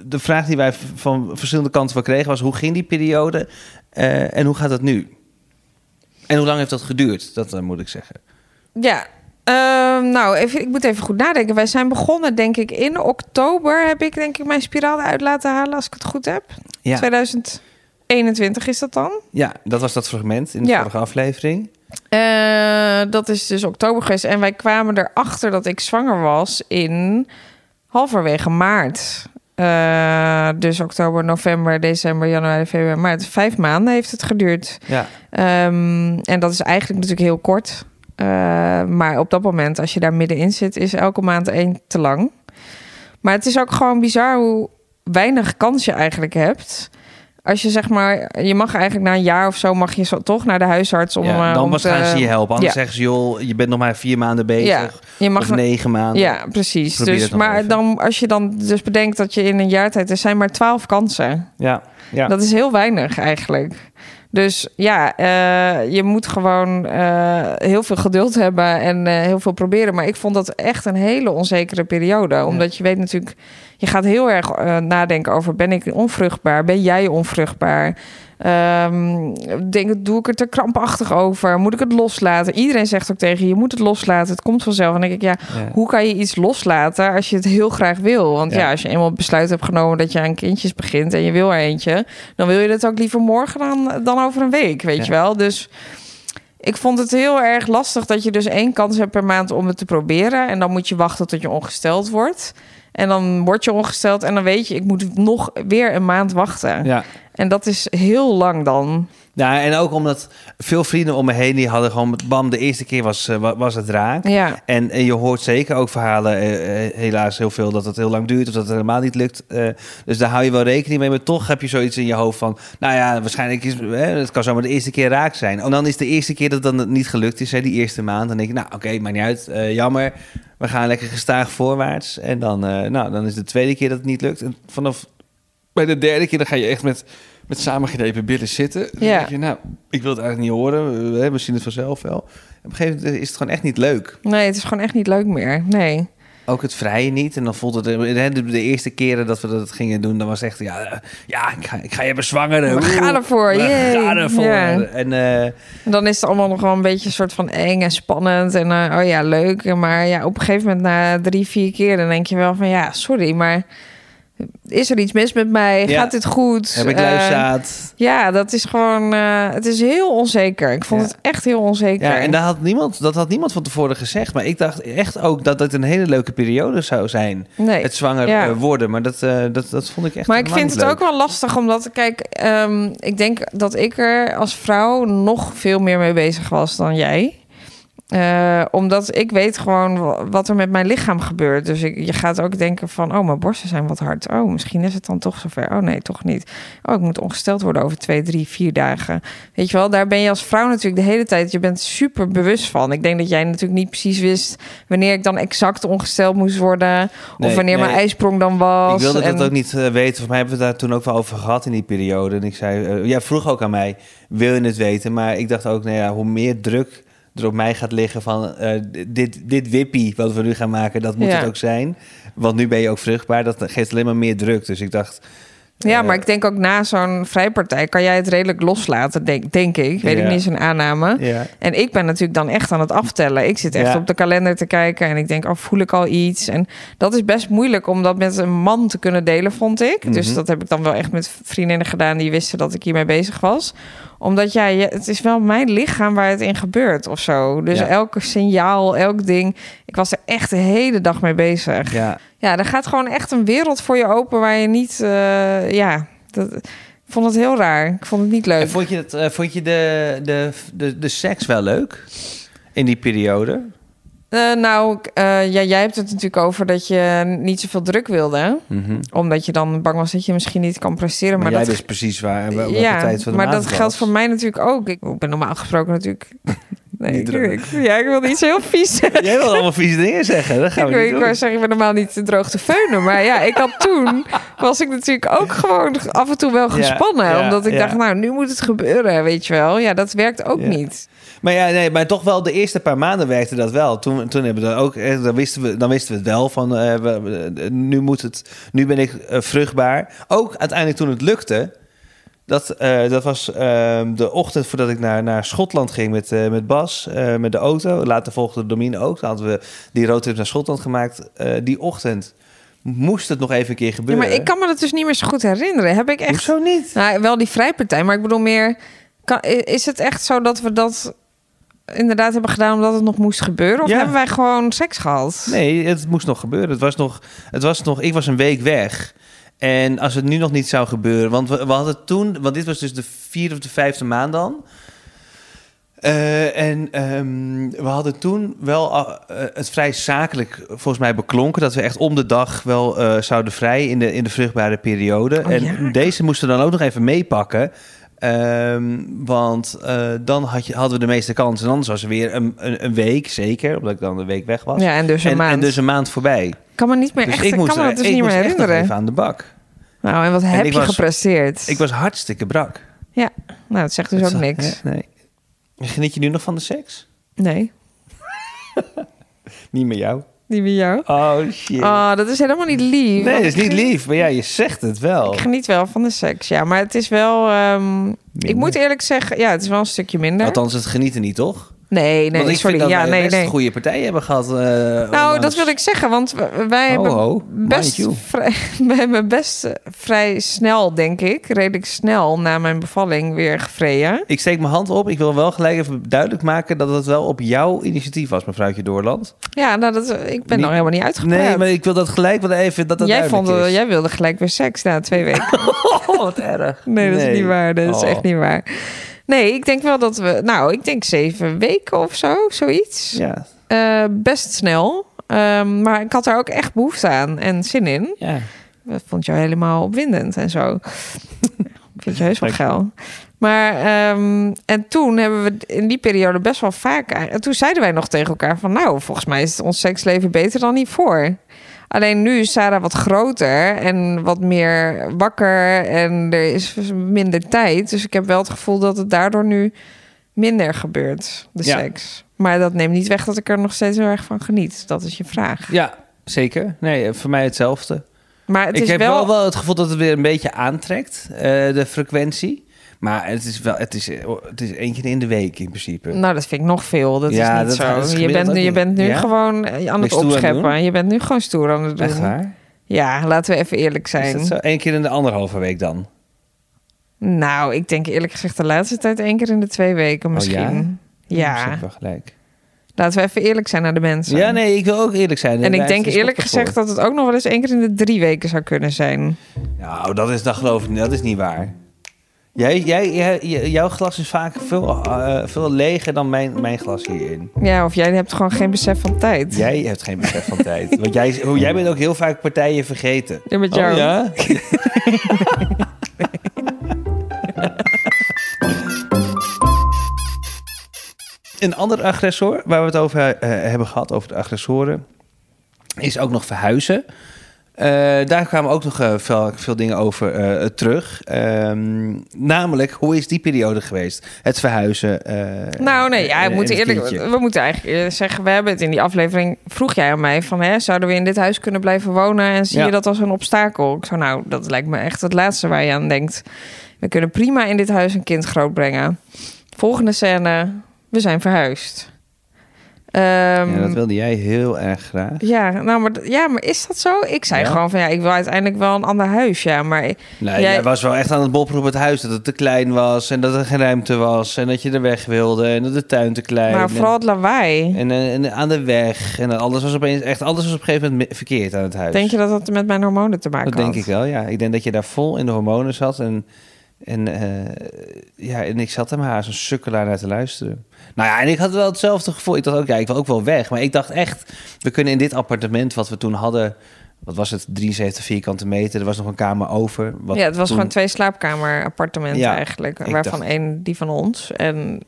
Speaker 1: de vraag die wij van verschillende kanten van kregen was... hoe ging die periode eh, en hoe gaat dat nu? En hoe lang heeft dat geduurd? Dat eh, moet ik zeggen.
Speaker 2: Ja. Ehm, nou, even, ik moet even goed nadenken. Wij zijn begonnen, denk ik, in oktober... heb ik denk ik mijn spiraal uit laten halen, als ik het goed heb.
Speaker 1: Ja,
Speaker 2: 2021 is dat dan?
Speaker 1: ja dat was dat fragment in de
Speaker 2: Ja.
Speaker 1: vorige aflevering.
Speaker 2: Eh, dat is dus oktober geweest. En wij kwamen erachter dat ik zwanger was in halverwege maart. Eh, dus oktober, november, december, januari, februari, maart. Vijf maanden heeft het geduurd.
Speaker 1: Ja.
Speaker 2: Ehm, en dat is eigenlijk natuurlijk heel kort. Eh, maar op dat moment, als je daar middenin zit, is elke maand één te lang. Maar het is ook gewoon bizar hoe weinig kans je eigenlijk hebt. Als je zeg maar, je mag eigenlijk na een jaar of zo mag je zo, toch naar de huisarts om.
Speaker 1: ja,
Speaker 2: eh,
Speaker 1: dan pas gaan ze je helpen. Anders
Speaker 2: ja.
Speaker 1: zeggen ze, joh, je bent nog maar vier maanden bezig.
Speaker 2: Ja, je mag
Speaker 1: of negen maanden.
Speaker 2: Ja, precies. Dus, maar
Speaker 1: even.
Speaker 2: dan, als je dan dus bedenkt dat je in een jaar tijd, er zijn maar twaalf kansen.
Speaker 1: ja. ja.
Speaker 2: Dat is heel weinig eigenlijk. Dus ja, eh, je moet gewoon eh, heel veel geduld hebben en eh, heel veel proberen. Maar ik vond dat echt een hele onzekere periode. Omdat je weet natuurlijk, je gaat heel erg nadenken over: ben ik onvruchtbaar? Ben jij onvruchtbaar? Ehm, denk, doe ik het er krampachtig over? Moet ik het loslaten? Iedereen zegt ook tegen je: je moet het loslaten. Het komt vanzelf. En dan denk ik, ja,
Speaker 1: Ja.
Speaker 2: hoe kan je iets loslaten als je het heel graag wil? Want ja,
Speaker 1: Ja.
Speaker 2: als je eenmaal het besluit hebt genomen dat je aan kindjes begint en je wil er eentje, dan wil je dat ook liever morgen dan, dan over een week, weet
Speaker 1: Ja.
Speaker 2: je wel? Dus ik vond het heel erg lastig dat je dus één kans hebt per maand om het te proberen. En dan moet je wachten tot je ongesteld wordt. En dan word je ongesteld en dan weet je, ik moet nog weer een maand wachten.
Speaker 1: Ja.
Speaker 2: En dat is heel lang dan.
Speaker 1: Ja, en ook omdat veel vrienden om me heen die hadden gewoon bam, de eerste keer was, eh, wa- was het raak.
Speaker 2: Ja,
Speaker 1: En, en je hoort zeker ook verhalen, eh, eh, helaas heel veel, dat het heel lang duurt of dat het helemaal niet lukt. Eh, dus daar hou je wel rekening mee. Maar toch heb je zoiets in je hoofd van, nou ja, waarschijnlijk is hè, het kan zomaar de eerste keer raak zijn. En dan is de eerste keer dat het dan niet gelukt is, hè, die eerste maand. Dan denk ik, nou oké, maakt niet uit, eh, jammer. We gaan lekker gestaag voorwaarts. En dan, nou, dan is de tweede keer dat het niet lukt. En vanaf bij de derde keer dan ga je echt met, met samengeknepen billen zitten. Dan
Speaker 2: Ja.
Speaker 1: denk je, nou, ik wil het eigenlijk niet horen. We, we zien het vanzelf wel. Op een gegeven moment is het gewoon echt niet leuk.
Speaker 2: nee, het is gewoon echt niet leuk meer. Nee.
Speaker 1: Ook het vrije niet. En dan voelt het... hè, De, de eerste keren dat we dat gingen doen, dan was het echt... Ja, eh, ja ik, ga, ik ga je bezwangeren.
Speaker 2: We gaan ervoor,
Speaker 1: We
Speaker 2: yay.
Speaker 1: gaan ervoor.
Speaker 2: Ja.
Speaker 1: En eh,
Speaker 2: En dan is het allemaal nog wel een beetje een soort van eng en spannend. En eh, oh ja, leuk. Maar ja, op een gegeven moment na drie, vier keer... dan denk je wel van ja, sorry, maar... Is er iets mis met mij?
Speaker 1: Ja.
Speaker 2: Gaat dit goed?
Speaker 1: heb ik
Speaker 2: Eh,
Speaker 1: luizaad?
Speaker 2: ja, dat is gewoon... eh, het is heel onzeker. Ik vond
Speaker 1: Ja.
Speaker 2: het echt heel onzeker.
Speaker 1: Ja, en dat had, niemand, dat had niemand van tevoren gezegd. Maar ik dacht echt ook dat het een hele leuke periode zou zijn.
Speaker 2: nee.
Speaker 1: Het zwanger
Speaker 2: Ja.
Speaker 1: eh, worden. Maar dat, eh, dat, dat vond ik echt
Speaker 2: Maar ik vind het ook wel lastig, omdat, kijk, ehm, ik denk dat ik er als vrouw nog veel meer mee bezig was dan jij. Eh, omdat ik weet gewoon wa- wat er met mijn lichaam gebeurt. Dus ik, je gaat ook denken van, oh, mijn borsten zijn wat hard. Oh, misschien is het dan toch zover. Oh nee, toch niet. Oh, ik moet ongesteld worden over twee, drie, vier dagen. Weet je wel, daar ben je als vrouw natuurlijk de hele tijd... je bent super bewust van. Ik denk dat jij natuurlijk niet precies wist... wanneer ik dan exact ongesteld moest worden... of
Speaker 1: Nee,
Speaker 2: wanneer
Speaker 1: nee.
Speaker 2: mijn ijsprong dan was.
Speaker 1: Ik wilde
Speaker 2: En-
Speaker 1: dat ook niet eh, weten. Voor mij hebben we het daar toen ook wel over gehad in die periode. En ik zei, eh, jij vroeg ook aan mij, wil je het weten? Maar ik dacht ook, nou ja, hoe meer druk er op mij gaat liggen van eh, dit, dit wippie wat we nu gaan maken, dat moet
Speaker 2: Ja.
Speaker 1: het ook zijn. Want nu ben je ook vruchtbaar, dat geeft alleen maar meer druk. Dus ik dacht...
Speaker 2: Ja,
Speaker 1: eh,
Speaker 2: maar ik denk ook na zo'n vrijpartij kan jij het redelijk loslaten, denk, denk ik. Weet
Speaker 1: Ja.
Speaker 2: ik niet, zo'n aanname.
Speaker 1: Ja,
Speaker 2: En ik ben natuurlijk dan echt aan het aftellen. Ik zit echt
Speaker 1: Ja.
Speaker 2: op de kalender te kijken en ik denk, oh, voel ik al iets? En dat is best moeilijk om dat met een man te kunnen delen, vond ik. Dus
Speaker 1: Mhm.
Speaker 2: dat heb ik dan wel echt met vriendinnen gedaan die wisten dat ik hiermee bezig was. Omdat ja, je, het is wel mijn lichaam waar het in gebeurt of zo. Dus
Speaker 1: Ja.
Speaker 2: elke signaal, elk ding. Ik was er echt de hele dag mee bezig.
Speaker 1: ja.
Speaker 2: Ja, er gaat gewoon echt een wereld voor je open waar je niet. eh, ja, dat, ik vond het heel raar. Ik vond het niet leuk.
Speaker 1: En vond je, het, eh, vond je de, de, de, de seks wel leuk in die periode?
Speaker 2: Eh, nou, ja, jij hebt het natuurlijk over dat je niet zoveel druk wilde.
Speaker 1: Mhm.
Speaker 2: Omdat je dan bang was dat je misschien niet kan presteren.
Speaker 1: Maar,
Speaker 2: Maar,
Speaker 1: jij
Speaker 2: dat,
Speaker 1: precies waar,
Speaker 2: ja,
Speaker 1: tijd van de
Speaker 2: maar dat geldt voor mij natuurlijk ook. Ik ben normaal gesproken natuurlijk. Nee, ik, ik- ja, ik wilde iets heel vies zeggen.
Speaker 1: Jij wil allemaal vieze dingen zeggen, dat gaan
Speaker 2: Ik,
Speaker 1: we niet
Speaker 2: ik wou zeggen, ik ben normaal niet te droog te feunen. Maar ja, ik had toen, was ik natuurlijk ook gewoon af en toe wel gespannen.
Speaker 1: ja,
Speaker 2: omdat ik
Speaker 1: ja.
Speaker 2: dacht, nou, nu moet het gebeuren, weet je wel. Ja, dat werkt ook niet.
Speaker 1: Maar ja, nee, maar toch wel de eerste paar maanden werkte dat wel. Toen, toen hebben we dat ook, eh, dan wisten we, dan wisten we het wel van, eh, we- we- nu moet het, nu ben ik eh, vruchtbaar. Ook uiteindelijk toen het lukte. Dat, eh, dat was ehm, de ochtend voordat ik naar, naar Schotland ging met, eh, met Bas, eh, met de auto. Later volgde Domine ook. Dan hadden we die roadtrip naar Schotland gemaakt. Die ochtend moest het nog even een keer
Speaker 2: Ja,
Speaker 1: gebeuren.
Speaker 2: maar ik kan me dat dus niet meer zo goed herinneren. Heb ik echt...
Speaker 1: Hoezo niet?
Speaker 2: Nou, wel die vrijpartij, maar ik bedoel meer... Kan, is het echt zo dat we dat inderdaad hebben gedaan omdat het nog moest gebeuren? Of
Speaker 1: Ja.
Speaker 2: hebben wij gewoon seks gehad?
Speaker 1: Nee, het moest nog gebeuren. Het was nog, het was nog, ik was een week weg. En als het nu nog niet zou gebeuren, want we, we hadden toen, want dit was dus de vierde of de vijfde maand dan. Eh, en ehm, we hadden toen wel eh, het vrij zakelijk volgens mij beklonken dat we echt om de dag wel eh, zouden vrij in de, in de vruchtbare periode.
Speaker 2: Oh,
Speaker 1: en
Speaker 2: ja?
Speaker 1: deze moesten we dan ook nog even meepakken. Ehm, want eh, dan had je, hadden we de meeste kans. En anders was er weer een, een, een week, zeker, omdat ik dan een week weg was.
Speaker 2: Ja, en dus een
Speaker 1: en,
Speaker 2: maand.
Speaker 1: en dus een maand voorbij.
Speaker 2: Ik kan me niet meer
Speaker 1: Dus
Speaker 2: echt,
Speaker 1: ik moest,
Speaker 2: kan me dat dus niet meer herinneren.
Speaker 1: even aan de bak.
Speaker 2: Nou, en wat
Speaker 1: En
Speaker 2: heb je
Speaker 1: was-
Speaker 2: gepresteerd?
Speaker 1: Ik was hartstikke brak.
Speaker 2: Ja, nou, dat zegt dus ook niks.
Speaker 1: hè, Nee. Geniet je nu nog van de seks?
Speaker 2: Nee,
Speaker 1: Niet met jou.
Speaker 2: die bij jou.
Speaker 1: Oh shit.
Speaker 2: Oh, dat is helemaal niet lief.
Speaker 1: nee, dat is niet lief. Maar ja, je zegt het wel.
Speaker 2: Ik geniet wel van de seks, ja. Maar het is wel... ehm, ik moet eerlijk zeggen, ja, het is wel een stukje minder.
Speaker 1: Althans, het genieten niet, toch?
Speaker 2: Nee, nee,
Speaker 1: ik
Speaker 2: sorry. ja, nee, nee.
Speaker 1: goede partijen hebben gehad. eh,
Speaker 2: Nou, dat wil ik zeggen, want w- wij hebben best vrij, wij hebben best eh, vrij snel, denk ik, redelijk snel na mijn bevalling weer gevreden.
Speaker 1: Ik steek mijn hand op. Ik wil wel gelijk even duidelijk maken dat het wel op jouw initiatief was, mevrouwtje Doorland.
Speaker 2: Ja, nou, dat, ik ben nog helemaal niet uitgepraat.
Speaker 1: Nee, maar ik wil dat gelijk wel even dat dat
Speaker 2: jij, vond,
Speaker 1: is.
Speaker 2: jij wilde gelijk weer seks na twee weken.
Speaker 1: Oh, wat erg.
Speaker 2: Nee, dat is niet waar. Dat is
Speaker 1: Oh.
Speaker 2: echt niet waar. Nee, ik denk wel dat we, nou, ik denk zeven weken of zo, zoiets.
Speaker 1: Ja,
Speaker 2: Eh, best snel. Ehm, maar ik had daar ook echt behoefte aan en zin in.
Speaker 1: ja.
Speaker 2: Dat vond jou helemaal opwindend en zo. Vind je heus wel geil. Maar, ehm, en toen hebben we in die periode best wel vaak... En toen zeiden wij nog tegen elkaar van... Nou, volgens mij is ons seksleven beter dan hiervoor. Alleen nu is Sarah wat groter en wat meer wakker. En er is minder tijd. Dus ik heb wel het gevoel dat het daardoor nu minder gebeurt, de
Speaker 1: Ja.
Speaker 2: seks. Maar dat neemt niet weg dat ik er nog steeds heel erg van geniet. Dat is je vraag.
Speaker 1: ja, zeker. Nee, voor mij hetzelfde.
Speaker 2: Maar het
Speaker 1: ik
Speaker 2: is
Speaker 1: heb
Speaker 2: wel...
Speaker 1: wel... wel het gevoel dat het weer een beetje aantrekt, eh, de frequentie. Maar het is wel, het is, het is één keer in de week in principe.
Speaker 2: Nou, dat vind ik nog veel. Dat
Speaker 1: Ja,
Speaker 2: is niet
Speaker 1: dat- dat is
Speaker 2: zo. Je bent, je bent nu
Speaker 1: Ja?
Speaker 2: gewoon eh, aan het
Speaker 1: aan
Speaker 2: opscheppen. Je bent nu gewoon stoer aan het doen.
Speaker 1: Echt waar?
Speaker 2: Ja, laten we even eerlijk
Speaker 1: Is
Speaker 2: zijn.
Speaker 1: dat zo? Eén keer in de anderhalve week dan?
Speaker 2: Nou, ik denk eerlijk gezegd de laatste tijd één keer in de twee weken
Speaker 1: Oh, ja?
Speaker 2: misschien.
Speaker 1: Dat
Speaker 2: ja,
Speaker 1: is wel gelijk.
Speaker 2: laten we even eerlijk zijn naar de mensen.
Speaker 1: Ja, nee, ik wil ook eerlijk zijn.
Speaker 2: En ik denk
Speaker 1: is
Speaker 2: eerlijk gezegd
Speaker 1: voor.
Speaker 2: dat het ook nog wel eens één keer in de drie weken zou kunnen zijn.
Speaker 1: Nou, dat is, dat geloof ik. Dat is niet waar. Jij, jij, jouw glas is vaak veel, eh, veel leger dan mijn, mijn glas hierin.
Speaker 2: Ja, of jij hebt gewoon geen besef van tijd.
Speaker 1: Jij hebt geen besef van tijd. Want jij, hoe- jij bent ook heel vaak partijen vergeten.
Speaker 2: Ja, met jou.
Speaker 1: Oh, ja? Een ander agressor waar we het over eh, hebben gehad, over de agressoren, is ook nog verhuizen. Eh, daar kwamen ook nog eh, veel, veel dingen over eh, terug. Ehm, namelijk, hoe is die periode geweest? Het verhuizen.
Speaker 2: Nou, nee, ja, we, moeten eerlijk, we moeten eigenlijk zeggen... we hebben het in die aflevering... vroeg jij aan mij van... Hè, zouden we in dit huis kunnen blijven wonen... en zie
Speaker 1: Ja.
Speaker 2: je dat als een obstakel? Ik zo, nou, dat lijkt me echt het laatste waar je aan denkt. We kunnen prima in dit huis een kind grootbrengen. Volgende scène, we zijn verhuisd. Ehm,
Speaker 1: Ja, dat wilde jij heel erg graag.
Speaker 2: ja, nou, maar, ja, maar is dat zo? Ik zei
Speaker 1: Ja?
Speaker 2: gewoon van ja, ik wil uiteindelijk wel een ander huis, ja. Maar
Speaker 1: Nee,
Speaker 2: Jij-
Speaker 1: jij was wel echt aan het bopperen op het huis. Dat het te klein was en dat er geen ruimte was. En dat je er weg wilde en dat de tuin te klein.
Speaker 2: Maar vooral het lawaai.
Speaker 1: en, en, en aan de weg. En alles was opeens echt, alles was op een gegeven moment me- verkeerd aan het huis.
Speaker 2: Denk je dat dat met mijn hormonen te maken
Speaker 1: Dat denk
Speaker 2: had?
Speaker 1: ik wel, ja. Ik denk dat je daar vol in de hormonen zat. En, en, eh, ja, en ik zat er maar als een sukkelaar naar te luisteren. Nou ja, en ik had wel hetzelfde gevoel. Ik dacht ook, ja, ik wil ook wel weg. Maar ik dacht echt, we kunnen in dit appartement wat we toen hadden... Wat was het? 73 vierkante meter. Er was nog een kamer over. Wat
Speaker 2: ja, het was
Speaker 1: toen-
Speaker 2: gewoon twee slaapkamer appartementen
Speaker 1: Ja,
Speaker 2: eigenlijk. Waarvan
Speaker 1: dacht-
Speaker 2: één die van ons. En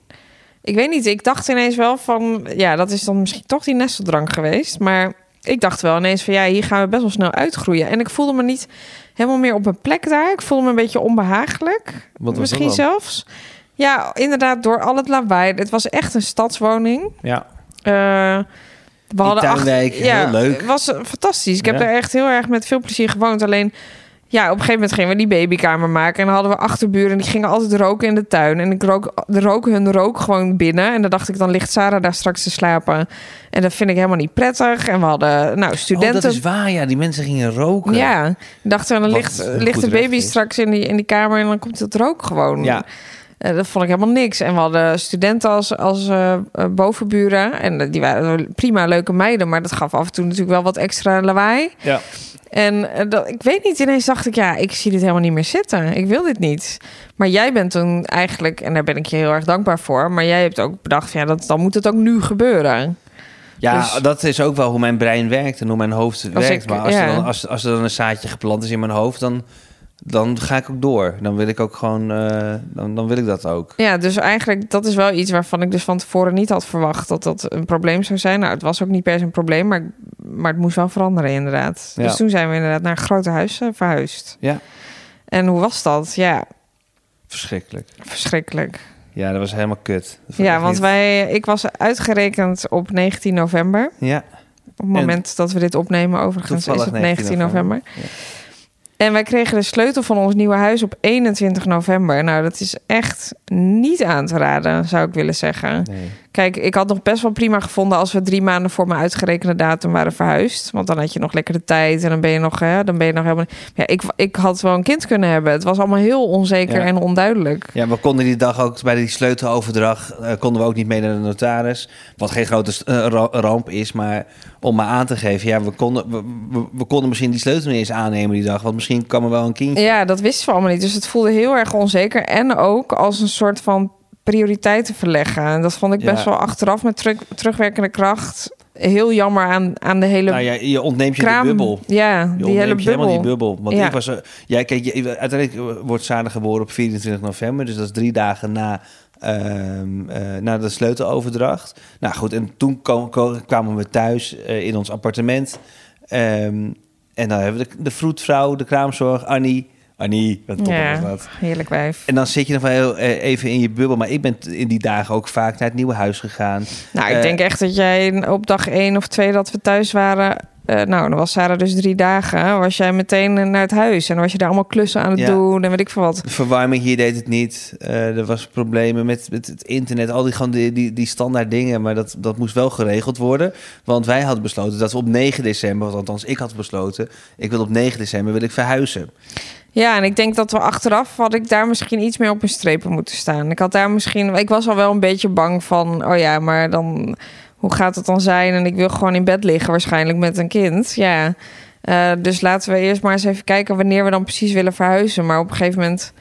Speaker 2: ik weet niet, ik dacht ineens wel van... Ja, dat is dan misschien toch die nesteldrang geweest. Maar ik dacht wel ineens van ja, hier gaan we best wel snel uitgroeien. En ik voelde me niet helemaal meer op mijn plek daar. Ik voelde me een beetje onbehagelijk.
Speaker 1: Wat was
Speaker 2: misschien
Speaker 1: dat dan?
Speaker 2: zelfs. Ja, inderdaad, door al het lawaai. Het was echt een stadswoning.
Speaker 1: Ja,
Speaker 2: Eh, we hadden acht-
Speaker 1: tuinwijk, heel leuk.
Speaker 2: Het was fantastisch. Ik heb
Speaker 1: Ja.
Speaker 2: daar echt heel erg met veel plezier gewoond. Alleen, ja, op een gegeven moment gingen we die babykamer maken. En dan hadden we achterburen en die gingen altijd roken in de tuin. En ik rook, de rook hun rook gewoon binnen. En dan dacht ik, dan ligt Sarah daar straks te slapen. En dat vind ik helemaal niet prettig. En we hadden, nou,
Speaker 1: Oh,
Speaker 2: studenten...
Speaker 1: dat is waar, ja. Die mensen gingen roken.
Speaker 2: ja, ik dacht, dan
Speaker 1: Wat
Speaker 2: ligt, ligt de baby
Speaker 1: is.
Speaker 2: straks in die, in die kamer en dan komt het rook gewoon.
Speaker 1: Ja.
Speaker 2: Eh, dat vond ik helemaal niks. En we hadden studenten als, als eh, eh, bovenburen. En die waren prima leuke meiden. Maar dat gaf af en toe natuurlijk wel wat extra lawaai.
Speaker 1: Ja.
Speaker 2: En dat, ik weet niet, ineens dacht ik, ja, ik zie dit helemaal niet meer zitten. Ik wil dit niet. Maar jij bent toen eigenlijk, en daar ben ik je heel erg dankbaar voor. Maar jij hebt ook bedacht, ja, dat, dan moet het ook nu gebeuren.
Speaker 1: Ja,
Speaker 2: Dus-
Speaker 1: dat is ook wel hoe mijn brein werkt en hoe mijn hoofd werkt.
Speaker 2: ik-
Speaker 1: maar als,
Speaker 2: ja.
Speaker 1: er dan, als, als er dan een zaadje geplant is in mijn hoofd, dan, dan ga ik ook door. Dan wil ik ook gewoon, eh, dan, dan wil ik dat ook.
Speaker 2: Ja, dus eigenlijk, dat is wel iets waarvan ik dus van tevoren niet had verwacht dat dat een probleem zou zijn. Nou, het was ook niet per se een probleem, maar, maar het moest wel veranderen inderdaad.
Speaker 1: Ja.
Speaker 2: Dus toen zijn we inderdaad naar een grote huis eh, verhuisd.
Speaker 1: Ja.
Speaker 2: En hoe was dat? Ja,
Speaker 1: Verschrikkelijk.
Speaker 2: verschrikkelijk.
Speaker 1: Ja, dat was helemaal kut.
Speaker 2: Ja, want
Speaker 1: niet-
Speaker 2: wij, ik was uitgerekend op 19 november.
Speaker 1: Ja,
Speaker 2: Op het moment dat we dit opnemen, overigens, is het 19 november.
Speaker 1: Ja.
Speaker 2: En wij kregen de sleutel van ons nieuwe huis op 21 november. Nou, dat is echt niet aan te raden, zou ik willen zeggen. Kijk, ik had nog best wel prima gevonden als we drie maanden voor mijn uitgerekende datum waren verhuisd. Want dan had je nog lekker de tijd en dan ben je nog, hè, dan ben je nog helemaal. Ja, ik, ik had wel een kind kunnen hebben. Het was allemaal heel onzeker
Speaker 1: Ja.
Speaker 2: en onduidelijk.
Speaker 1: Ja, we konden die dag ook bij die sleuteloverdracht eh, konden we ook niet mee naar de notaris. Wat geen grote eh, ra- ramp is, maar om maar aan te geven, ja, we konden, we, we, we konden misschien die sleutel niet eens aannemen die dag, want misschien kwam er wel een kindje.
Speaker 2: Ja, dat wisten we allemaal niet. Dus het voelde heel erg onzeker. En ook als een soort van prioriteiten verleggen. En dat vond ik
Speaker 1: Ja.
Speaker 2: best wel achteraf met terug, terugwerkende kracht. Heel jammer aan, aan de hele
Speaker 1: Nou ja, je ontneemt je
Speaker 2: kraam.
Speaker 1: de bubbel.
Speaker 2: Ja,
Speaker 1: Je
Speaker 2: die
Speaker 1: ontneemt
Speaker 2: hele
Speaker 1: je helemaal
Speaker 2: bubbel.
Speaker 1: die bubbel. Want
Speaker 2: Ja.
Speaker 1: ik was... er- Ja, kijk, je, uiteindelijk wordt Sarah geboren op 24 november. Dus dat is drie dagen na, ehm, eh, na de sleuteloverdracht. Nou goed, en toen kwamen we thuis eh, in ons appartement. Ehm, en dan hebben we de, de vroedvrouw, de kraamzorg, Annie. Annie, wat top
Speaker 2: Ja,
Speaker 1: was dat.
Speaker 2: heerlijk wijf.
Speaker 1: En dan zit je nog wel heel, eh, even in je bubbel. Maar ik ben in die dagen ook vaak naar het nieuwe huis gegaan.
Speaker 2: Nou, ik
Speaker 1: Eh,
Speaker 2: denk echt dat jij op dag één of twee dat we thuis waren... eh, nou, dan was Sarah dus drie dagen. Was jij meteen naar het huis. En dan was je daar allemaal klussen aan het
Speaker 1: Ja.
Speaker 2: doen. En weet ik veel wat.
Speaker 1: De verwarming hier deed het niet. Eh, er was problemen met, met het internet. Al die, gewoon die, die, die standaard dingen. Maar dat, dat moest wel geregeld worden. Want wij hadden besloten dat we op 9 december... althans ik had besloten... ik wil op 9 december wil ik verhuizen.
Speaker 2: Ja, en ik denk dat we achteraf had ik daar misschien iets meer op een strepen moeten staan. Ik had daar misschien, ik was al wel een beetje bang van, oh ja, maar dan, hoe gaat het dan zijn? En ik wil gewoon in bed liggen waarschijnlijk met een kind. Ja, Eh, dus laten we eerst maar eens even kijken wanneer we dan precies willen verhuizen. Maar op een gegeven moment,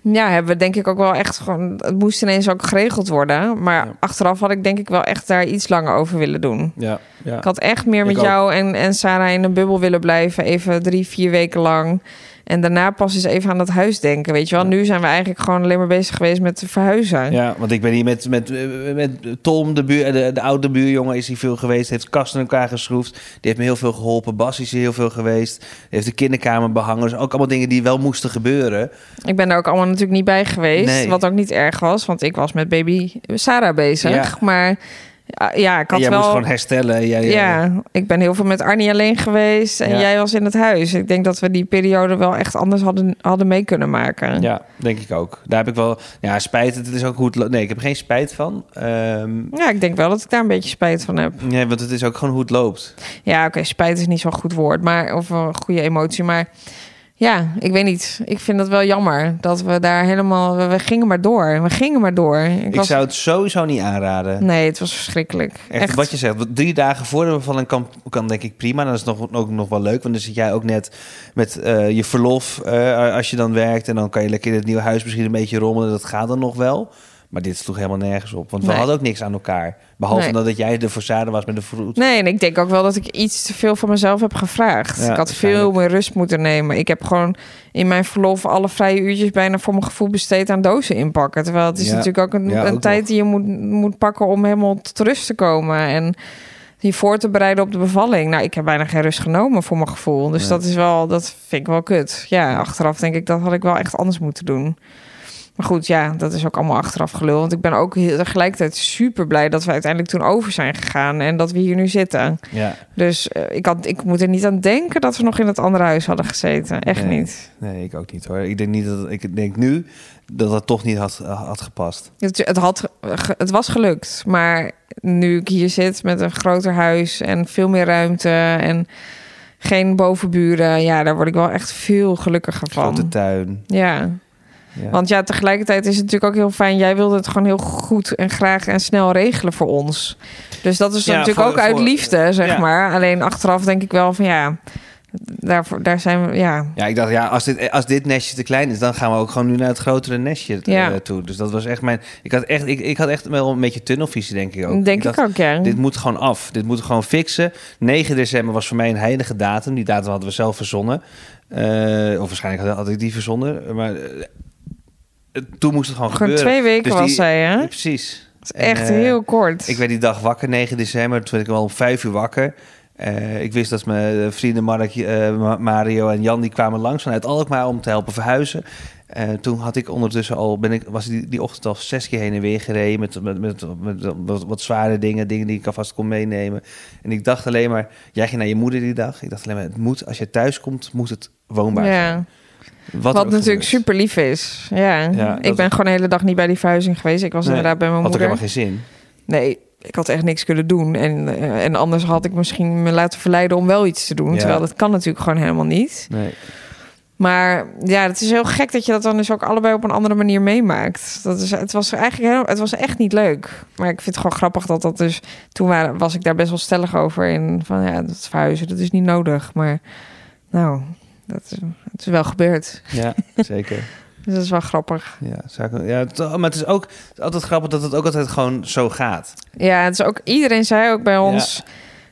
Speaker 2: ja, hebben we denk ik ook wel echt gewoon, het moest ineens ook geregeld worden. Maar
Speaker 1: Ja.
Speaker 2: achteraf had ik denk ik wel echt daar iets langer over willen doen.
Speaker 1: Ja, ja.
Speaker 2: Ik had echt meer
Speaker 1: Ik
Speaker 2: met
Speaker 1: ook.
Speaker 2: jou en, en Sarah in een bubbel willen blijven. Even drie, vier weken lang. En daarna pas eens even aan dat huis denken. Weet je wel, nu zijn we eigenlijk gewoon alleen maar bezig geweest met verhuizen.
Speaker 1: Ja, want ik ben hier met, met, met Tom, de, buur, de, de oude buurjongen, is hier veel geweest. Heeft kasten in elkaar geschroefd. Die heeft me heel veel geholpen. Bas is hier heel veel geweest. Heeft de kinderkamer behangen. Dus ook allemaal dingen die wel moesten gebeuren.
Speaker 2: Ik ben daar ook allemaal natuurlijk niet bij geweest.
Speaker 1: Nee.
Speaker 2: Wat ook niet erg was, want ik was met baby Sarah bezig.
Speaker 1: Ja.
Speaker 2: Maar ja, ja, ik had
Speaker 1: jij
Speaker 2: wel...
Speaker 1: moest gewoon herstellen. en Jij, eh,
Speaker 2: ja, ik ben heel veel met Arnie alleen geweest en
Speaker 1: Ja.
Speaker 2: jij was in het huis. Ik denk dat we die periode wel echt anders hadden, hadden mee kunnen maken.
Speaker 1: Ja, denk ik ook. Daar heb ik wel... Ja, spijt. Het is ook goed... Nee, ik heb geen spijt van. Ehm,
Speaker 2: Ja, ik denk wel dat ik daar een beetje spijt van heb.
Speaker 1: nee, want het is ook gewoon hoe het loopt.
Speaker 2: Ja, oké, spijt is niet zo'n goed woord, maar of een goede emotie. Maar ja, ik weet niet. Ik vind het wel jammer dat we daar helemaal. We, we gingen maar door. We gingen maar door. Ik,
Speaker 1: Ik
Speaker 2: was,
Speaker 1: zou het sowieso niet aanraden.
Speaker 2: Nee, het was verschrikkelijk.
Speaker 1: Echt,
Speaker 2: Echt.
Speaker 1: wat je zegt, drie dagen voor de bevalling kan, kan denk ik prima. Dat is nog, ook nog wel leuk, want dan zit jij ook net met eh, je verlof eh, als je dan werkt. En dan kan je lekker in het nieuwe huis misschien een beetje rommelen. Dat gaat dan nog wel. Maar dit sloeg helemaal nergens op, want we
Speaker 2: Nee.
Speaker 1: hadden ook niks aan elkaar. Behalve
Speaker 2: Nee.
Speaker 1: dat jij de verzade was met de vroeg.
Speaker 2: Nee, en ik denk ook wel dat ik iets te veel van mezelf heb gevraagd.
Speaker 1: Ja,
Speaker 2: ik had veel meer rust moeten nemen. Ik heb gewoon in mijn verlof alle vrije uurtjes bijna voor mijn gevoel besteed aan dozen inpakken. Terwijl het is
Speaker 1: Ja.
Speaker 2: natuurlijk ook een,
Speaker 1: Ja,
Speaker 2: een
Speaker 1: ook
Speaker 2: tijd
Speaker 1: nog.
Speaker 2: die je moet, moet pakken om helemaal tot rust te komen. En je voor te bereiden op de bevalling. Nou, ik heb bijna geen rust genomen voor mijn gevoel. Dus
Speaker 1: Nee.
Speaker 2: dat is wel, dat vind ik wel kut. Ja, achteraf denk ik dat had ik wel echt anders moeten doen. Maar goed, ja, dat is ook allemaal achteraf gelul. Want ik ben ook heel, tegelijkertijd super blij dat we uiteindelijk toen over zijn gegaan en dat we hier nu zitten.
Speaker 1: Ja,
Speaker 2: Dus eh, ik, had, ik moet er niet aan denken dat we nog in het andere huis hadden gezeten. Echt
Speaker 1: Nee.
Speaker 2: niet.
Speaker 1: nee, ik ook niet hoor. Ik denk niet dat ik denk nu dat dat toch niet had, had gepast.
Speaker 2: Het, het, had, het was gelukt. Maar nu ik hier zit met een groter huis en veel meer ruimte en geen bovenburen, ja, daar word ik wel echt veel gelukkiger van.
Speaker 1: Grote tuin.
Speaker 2: Ja.
Speaker 1: Ja.
Speaker 2: Want ja, tegelijkertijd is het natuurlijk ook heel fijn. Jij wilde het gewoon heel goed en graag en snel regelen voor ons. Dus dat is
Speaker 1: Ja,
Speaker 2: natuurlijk
Speaker 1: voor-
Speaker 2: ook uit
Speaker 1: voor-
Speaker 2: liefde, zeg
Speaker 1: ja.
Speaker 2: maar. Alleen achteraf denk ik wel van ja, daarvoor, daar zijn we, ja.
Speaker 1: Ja, ik dacht, ja, als dit, als dit nestje te klein is, dan gaan we ook gewoon nu naar het grotere nestje eh,
Speaker 2: Ja.
Speaker 1: toe. Dus dat was echt mijn. Ik had echt, ik, ik had echt wel een beetje tunnelvisie, denk ik ook.
Speaker 2: Denk ik,
Speaker 1: dacht,
Speaker 2: ook, ja.
Speaker 1: Dit moet gewoon af. Dit moet gewoon fixen. 9 december was voor mij een heilige datum. Die datum hadden we zelf verzonnen. Eh, of waarschijnlijk had, had ik die verzonnen. Maar eh, toen moest het gewoon,
Speaker 2: Gewoon
Speaker 1: gebeuren.
Speaker 2: twee weken
Speaker 1: Dus
Speaker 2: was
Speaker 1: die-
Speaker 2: zij, hè?
Speaker 1: Ja, precies.
Speaker 2: Dat is echt
Speaker 1: En, eh,
Speaker 2: heel kort.
Speaker 1: Ik werd die dag wakker, 9 december. Toen werd ik wel om 5 uur wakker. Eh, ik wist dat mijn vrienden Mark, eh, Mario en Jan... die kwamen langs vanuit Alkmaar om te helpen verhuizen. Eh, toen had ik ondertussen al... Ben ik, was die, die ochtend al zes keer heen en weer gereden... met, met, met, met wat, wat zware dingen. Dingen die ik alvast kon meenemen. En ik dacht alleen maar... Jij ging naar je moeder die dag. Ik dacht alleen maar... Het moet, als je thuis komt, moet het woonbaar zijn. Wat, er
Speaker 2: natuurlijk super lief is. Ja.
Speaker 1: Ja,
Speaker 2: ik ben gewoon de hele dag niet bij die verhuizing geweest. Ik was
Speaker 1: Nee,
Speaker 2: inderdaad bij mijn
Speaker 1: Had ook
Speaker 2: moeder.
Speaker 1: helemaal geen zin.
Speaker 2: Nee, ik had echt niks kunnen doen. En, eh, en anders had ik misschien me laten verleiden om wel iets te doen.
Speaker 1: Ja.
Speaker 2: Terwijl dat kan natuurlijk gewoon helemaal niet.
Speaker 1: Nee.
Speaker 2: Maar ja, het is heel gek dat je dat dan dus ook allebei op een andere manier meemaakt. Dat is, het was eigenlijk heel, het was echt niet leuk. Maar ik vind het gewoon grappig dat dat dus... Toen waren, was ik daar best wel stellig over. In van ja, dat verhuizen, dat is niet nodig. Maar nou, dat is, het is wel gebeurd.
Speaker 1: Ja, zeker.
Speaker 2: Dus dat is wel grappig.
Speaker 1: Ja, ik- ja, het- maar het is ook het is altijd grappig dat het ook altijd gewoon zo gaat.
Speaker 2: Ja, het is ook, iedereen zei ook bij ons...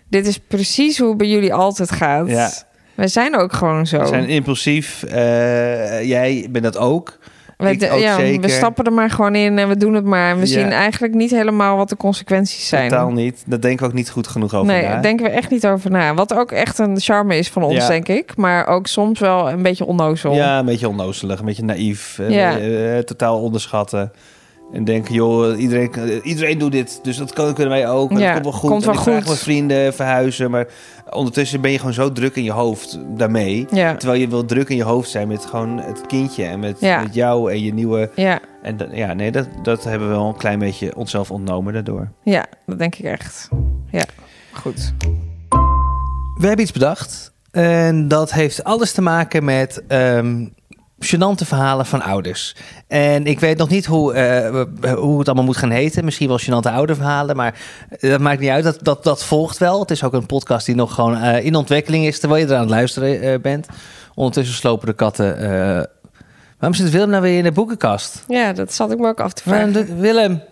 Speaker 2: Dit is precies hoe het bij jullie altijd gaat.
Speaker 1: Ja.
Speaker 2: Wij zijn ook gewoon zo.
Speaker 1: We zijn impulsief. eh, jij bent dat ook.
Speaker 2: De- ja,
Speaker 1: zeker.
Speaker 2: We stappen er maar gewoon in en we doen het maar. En we
Speaker 1: Ja.
Speaker 2: zien eigenlijk niet helemaal wat de consequenties zijn.
Speaker 1: Totaal niet. Daar denken we ook niet goed genoeg over
Speaker 2: nee,
Speaker 1: na.
Speaker 2: daar denken we echt niet over na. Wat ook echt een charme is van ons,
Speaker 1: Ja.
Speaker 2: denk ik. Maar ook soms wel een beetje onnozel.
Speaker 1: Ja, een beetje onnozelig, een beetje naïef. eh, eh, totaal onderschatten. En denken, joh, iedereen, iedereen doet dit. Dus dat kunnen wij ook. En
Speaker 2: Ja,
Speaker 1: dat komt wel goed.
Speaker 2: komt
Speaker 1: en
Speaker 2: wel
Speaker 1: ik
Speaker 2: goed.
Speaker 1: vrienden verhuizen. Maar ondertussen ben je gewoon zo druk in je hoofd daarmee.
Speaker 2: Ja,
Speaker 1: Terwijl je wil druk in je hoofd zijn met gewoon het kindje. En met,
Speaker 2: Ja.
Speaker 1: met jou en je nieuwe...
Speaker 2: ja,
Speaker 1: En dat- ja, nee, dat, dat hebben we wel een klein beetje onszelf ontnomen daardoor.
Speaker 2: ja, dat denk ik echt. Ja, goed.
Speaker 3: We hebben iets bedacht. En dat heeft alles te maken met ehm gênante verhalen van ouders. En ik weet nog niet hoe, eh, hoe het allemaal moet gaan heten. Misschien wel gênante ouderverhalen, maar dat maakt niet uit. Dat, dat, dat volgt wel. Het is ook een podcast die nog gewoon eh, in ontwikkeling is... terwijl je er aan het luisteren eh, bent. Ondertussen slopen de katten... eh, waarom zit Willem nou weer in de boekenkast?
Speaker 2: Ja, dat zat ik me ook af te vragen.
Speaker 3: Willem,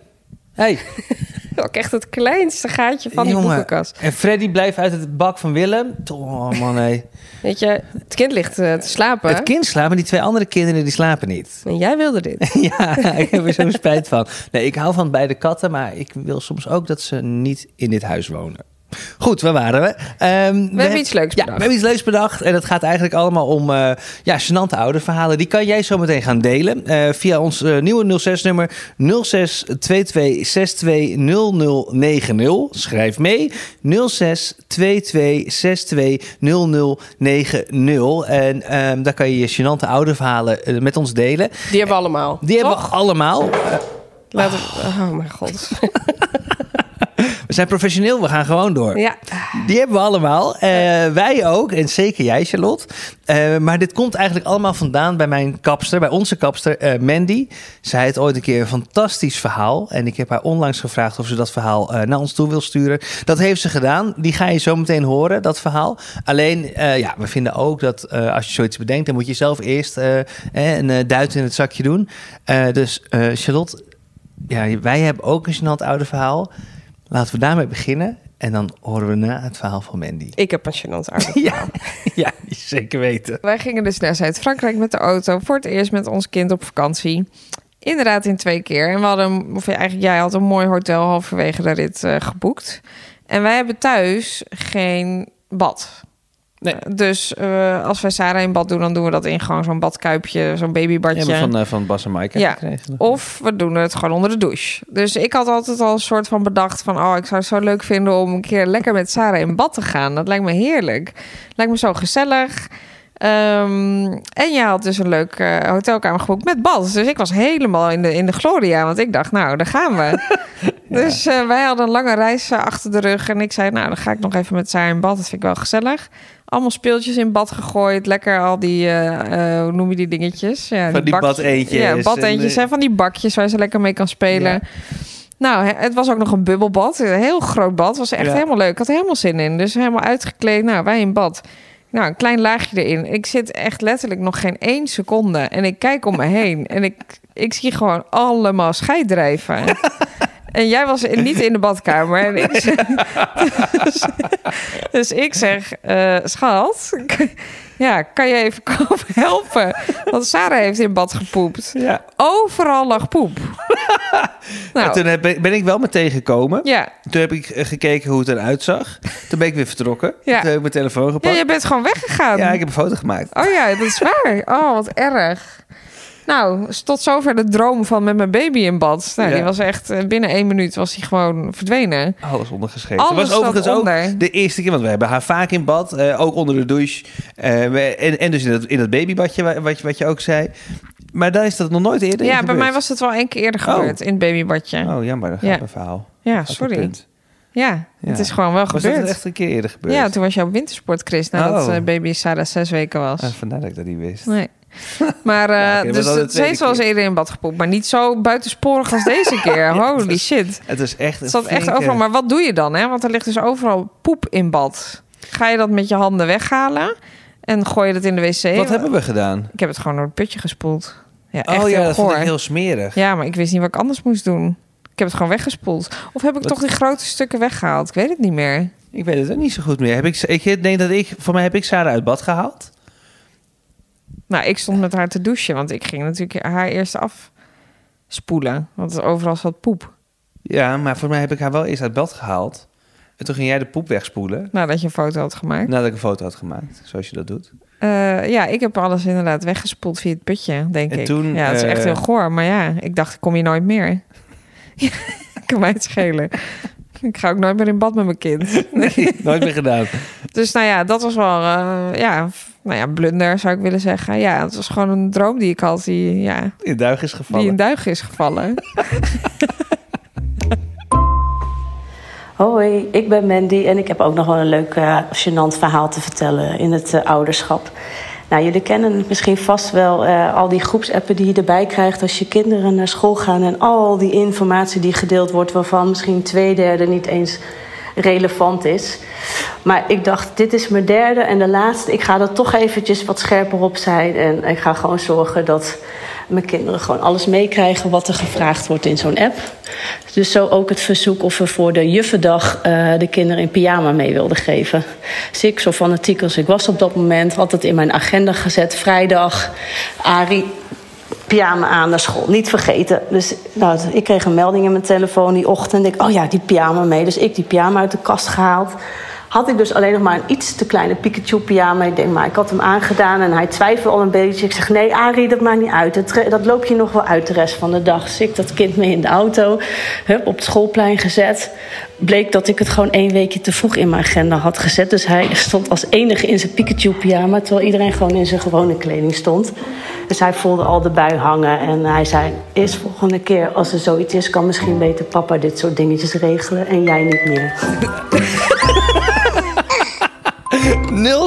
Speaker 3: hey.
Speaker 2: Ook echt het kleinste gaatje van die
Speaker 3: Jongen.
Speaker 2: boekenkast.
Speaker 3: En Freddy blijft uit het bak van Willem. Oh man, nee.
Speaker 2: Weet je, het kind ligt eh, te slapen.
Speaker 3: Het kind slaapt, maar die twee andere kinderen die slapen niet.
Speaker 2: En jij wilde dit.
Speaker 3: ja, ik heb er zo spijt van. Nee, ik hou van beide katten, maar ik wil soms ook dat ze niet in dit huis wonen. Goed, waar waren we? Ehm, we
Speaker 2: hebben iets leuks
Speaker 3: Ja,
Speaker 2: bedacht.
Speaker 3: we hebben iets leuks bedacht. En het gaat eigenlijk allemaal om eh ja, gênante ouderverhalen. Die kan jij zo meteen gaan delen eh, via ons eh, nieuwe 06-nummer 0622620090. Schrijf mee. 0622620090. En ehm, daar kan je je gênante ouderverhalen eh, met ons delen.
Speaker 2: Die hebben we allemaal.
Speaker 3: Die hebben we allemaal.
Speaker 2: Laten we- Oh mijn god.
Speaker 3: We zijn professioneel, we gaan gewoon door.
Speaker 2: Ja.
Speaker 3: Die hebben we allemaal. Eh, wij ook. En zeker jij, Charlotte. Eh, maar dit komt eigenlijk allemaal vandaan bij mijn kapster, bij onze kapster, eh, Mandy. Zij had ooit een keer een fantastisch verhaal. En ik heb haar onlangs gevraagd of ze dat verhaal naar ons toe wil sturen. Dat heeft ze gedaan. Die ga je zo meteen horen, dat verhaal. Alleen, ja, we vinden ook dat als je zoiets bedenkt, dan moet je zelf eerst een duit in het zakje doen. Dus Charlotte, ja, wij hebben ook een gênant oude verhaal. Laten we daarmee beginnen. En dan horen we na het verhaal van Mandy.
Speaker 2: Ik heb een gênant.
Speaker 3: Ja, ja zeker weten.
Speaker 2: Wij gingen dus naar Zuid-Frankrijk met de auto. Voor het eerst met ons kind op vakantie. Inderdaad in twee keer. En we hadden, of eigenlijk jij had een mooi hotel halverwege de rit eh, geboekt. En wij hebben thuis geen bad.
Speaker 1: Nee.
Speaker 2: Eh, Dus eh, als wij Sarah in bad doen, dan doen we dat in gewoon zo'n badkuipje, zo'n babybadje.
Speaker 1: Ja, van, eh, van Bas en Maaike
Speaker 2: Ja.
Speaker 1: gekregen.
Speaker 2: Of we doen het gewoon onder de douche. Dus ik had altijd al een soort van bedacht van... oh, ik zou het zo leuk vinden om een keer lekker met Sarah in bad te gaan. Dat lijkt me heerlijk. Lijkt me zo gezellig. Ehm, en je had dus een leuk eh, hotelkamer geboekt met bad. Dus ik was helemaal in de, in de gloria. Want ik dacht, nou, daar gaan we. Dus wij hadden een lange reis achter de rug. En ik zei, nou, dan ga ik nog even met Sarah in bad. Dat vind ik wel gezellig. Allemaal speeltjes in bad gegooid. Lekker al die, eh, eh, hoe noem je die dingetjes? Ja,
Speaker 1: Van die
Speaker 2: bak-
Speaker 1: badeentjes
Speaker 2: Ja, badeentjes.
Speaker 1: en,
Speaker 2: hè, van die bakjes waar ze lekker mee kan spelen.
Speaker 1: Ja.
Speaker 2: Nou, het was ook nog een bubbelbad. Een heel groot bad. was echt
Speaker 1: Ja.
Speaker 2: helemaal leuk. Ik had er helemaal zin in. Dus helemaal uitgekleed. Nou, wij in bad. Nou, een klein laagje erin. Ik zit echt letterlijk nog geen één seconde. En ik kijk om me heen. En ik, ik zie gewoon allemaal scheiddrijven. En jij was niet in de badkamer. En ik zeg, dus, dus ik zeg, eh, schat, ja, kan je even komen helpen? Want Sarah heeft in bad gepoept.
Speaker 1: Ja.
Speaker 2: Overal lag poep.
Speaker 1: En
Speaker 2: nou,
Speaker 1: toen ben ik wel meteen gekomen.
Speaker 2: ja.
Speaker 1: Toen heb ik eh, gekeken hoe het eruit zag. Toen ben ik weer vertrokken.
Speaker 2: Ja.
Speaker 1: Toen heb ik mijn telefoon
Speaker 2: ja,
Speaker 1: gepakt.
Speaker 2: je bent gewoon weggegaan.
Speaker 1: Ja, ik heb een foto gemaakt.
Speaker 2: Oh ja, dat is waar. Oh, wat erg. Nou, tot zover de droom van met mijn baby in bad. Nou,
Speaker 1: Ja.
Speaker 2: die was echt eh, binnen één minuut was hij gewoon verdwenen.
Speaker 1: Alles ondergeschreven.
Speaker 2: Alles
Speaker 1: was overigens ook de eerste keer, want we hebben haar vaak in bad, eh, ook onder de douche. Eh, en, en dus in dat, in dat babybadje, wa- wat, je- wat je ook zei. Maar daar is dat nog nooit eerder
Speaker 2: Ja, bij
Speaker 1: gebeurd.
Speaker 2: mij was het wel één keer eerder
Speaker 1: Oh.
Speaker 2: gebeurd in het babybadje.
Speaker 1: Oh, jammer, dat gaat
Speaker 2: Ja.
Speaker 1: mijn verhaal.
Speaker 2: ja, sorry. Ja, het is gewoon wel
Speaker 1: Was dat
Speaker 2: gebeurd.
Speaker 1: echt een keer eerder gebeurd?
Speaker 2: Ja, toen was jouw wintersport, Chris, nadat
Speaker 1: Oh.
Speaker 2: baby Sarah zes weken was.
Speaker 1: Ah, vandaar dat ik dat niet wist.
Speaker 2: Nee. Maar, eh,
Speaker 1: Ja, maar
Speaker 2: dus het
Speaker 1: tweede
Speaker 2: heeft wel eens eerder in bad gepoept. Maar niet zo buitensporig als deze keer.
Speaker 1: Ja,
Speaker 2: Holy
Speaker 1: het was-
Speaker 2: shit.
Speaker 1: Het is echt
Speaker 2: Het zat echt overal. Maar wat doe je dan? Hè? Want er ligt dus overal poep in bad. Ga je dat met je handen weghalen? En gooi je dat in de wc?
Speaker 1: Wat hebben we gedaan?
Speaker 2: Ik heb het gewoon door het putje gespoeld. Ja, echt
Speaker 1: oh ja,
Speaker 2: heel
Speaker 1: dat vond ik
Speaker 2: goor.
Speaker 1: heel smerig.
Speaker 2: Ja, maar ik wist niet wat ik anders moest doen. Ik heb het gewoon weggespoeld. Of heb ik
Speaker 1: Wat-
Speaker 2: toch die grote stukken weggehaald? Ik weet het niet meer.
Speaker 1: Ik weet het ook niet zo goed meer. Heb ik, ik denk dat ik, voor mij heb ik Sarah uit bad gehaald.
Speaker 2: Nou, ik stond met haar te douchen, want ik ging natuurlijk haar eerst afspoelen. Want overal zat poep.
Speaker 1: Ja, maar voor mij heb ik haar wel eerst uit bad gehaald. En toen ging jij de poep wegspoelen.
Speaker 2: Nadat je een foto had gemaakt.
Speaker 1: Nadat ik een foto had gemaakt, zoals je dat doet.
Speaker 2: Eh, ja, ik heb alles inderdaad weggespoeld via het putje, denk
Speaker 1: En
Speaker 2: ik.
Speaker 1: toen,
Speaker 2: ja, het is echt
Speaker 1: eh,
Speaker 2: heel goor. Maar ja, ik dacht, ik kom hier nooit meer. Ja, kan mij het schelen. Ik ga ook nooit meer in bad met mijn kind.
Speaker 1: Nee, nooit meer gedaan.
Speaker 2: Dus nou ja, dat was wel, eh, ja, nou ja, blunder zou ik willen zeggen. Ja, het was gewoon een droom die ik had, die, ja,
Speaker 1: In duig is
Speaker 2: die
Speaker 1: gevallen.
Speaker 2: in duigen is gevallen.
Speaker 4: Hoi, ik ben Mandy en ik heb ook nog wel een leuk eh gênant verhaal te vertellen in het eh, ouderschap. Nou, jullie kennen misschien vast wel eh, al die groepsappen die je erbij krijgt als je kinderen naar school gaan en al die informatie die gedeeld wordt, waarvan misschien twee derde niet eens relevant is. Maar ik dacht, dit is mijn derde en de laatste. Ik ga er toch eventjes wat scherper op zijn en ik ga gewoon zorgen dat mijn kinderen gewoon alles meekrijgen wat er gevraagd wordt in zo'n app. Dus zo ook het verzoek of we voor de juffendag eh, de kinderen in pyjama mee wilden geven. Dus ik, zo fanatiek ik was op dat moment, had het in mijn agenda gezet. Vrijdag, Ari, pyjama aan naar school. Niet vergeten. Dus nou, ik kreeg een melding in mijn telefoon die ochtend. Ik, oh ja, die pyjama mee. Dus ik die pyjama uit de kast gehaald. Had ik dus alleen nog maar een iets te kleine Pikachu pyjama. Ik denk, maar ik had hem aangedaan en hij twijfelde al een beetje. Ik zeg, nee Arie, dat maakt niet uit. Dat, dat loop je nog wel uit de rest van de dag. Dus ik dat kind mee in de auto. Hup, op het schoolplein gezet. Bleek dat ik het gewoon één weekje te vroeg in mijn agenda had gezet. Dus hij stond als enige in zijn Pikachu pyjama. Terwijl iedereen gewoon in zijn gewone kleding stond. Dus hij voelde al de bui hangen. En hij zei, eerst volgende keer als er zoiets is... kan misschien beter papa dit soort dingetjes regelen. En jij niet meer.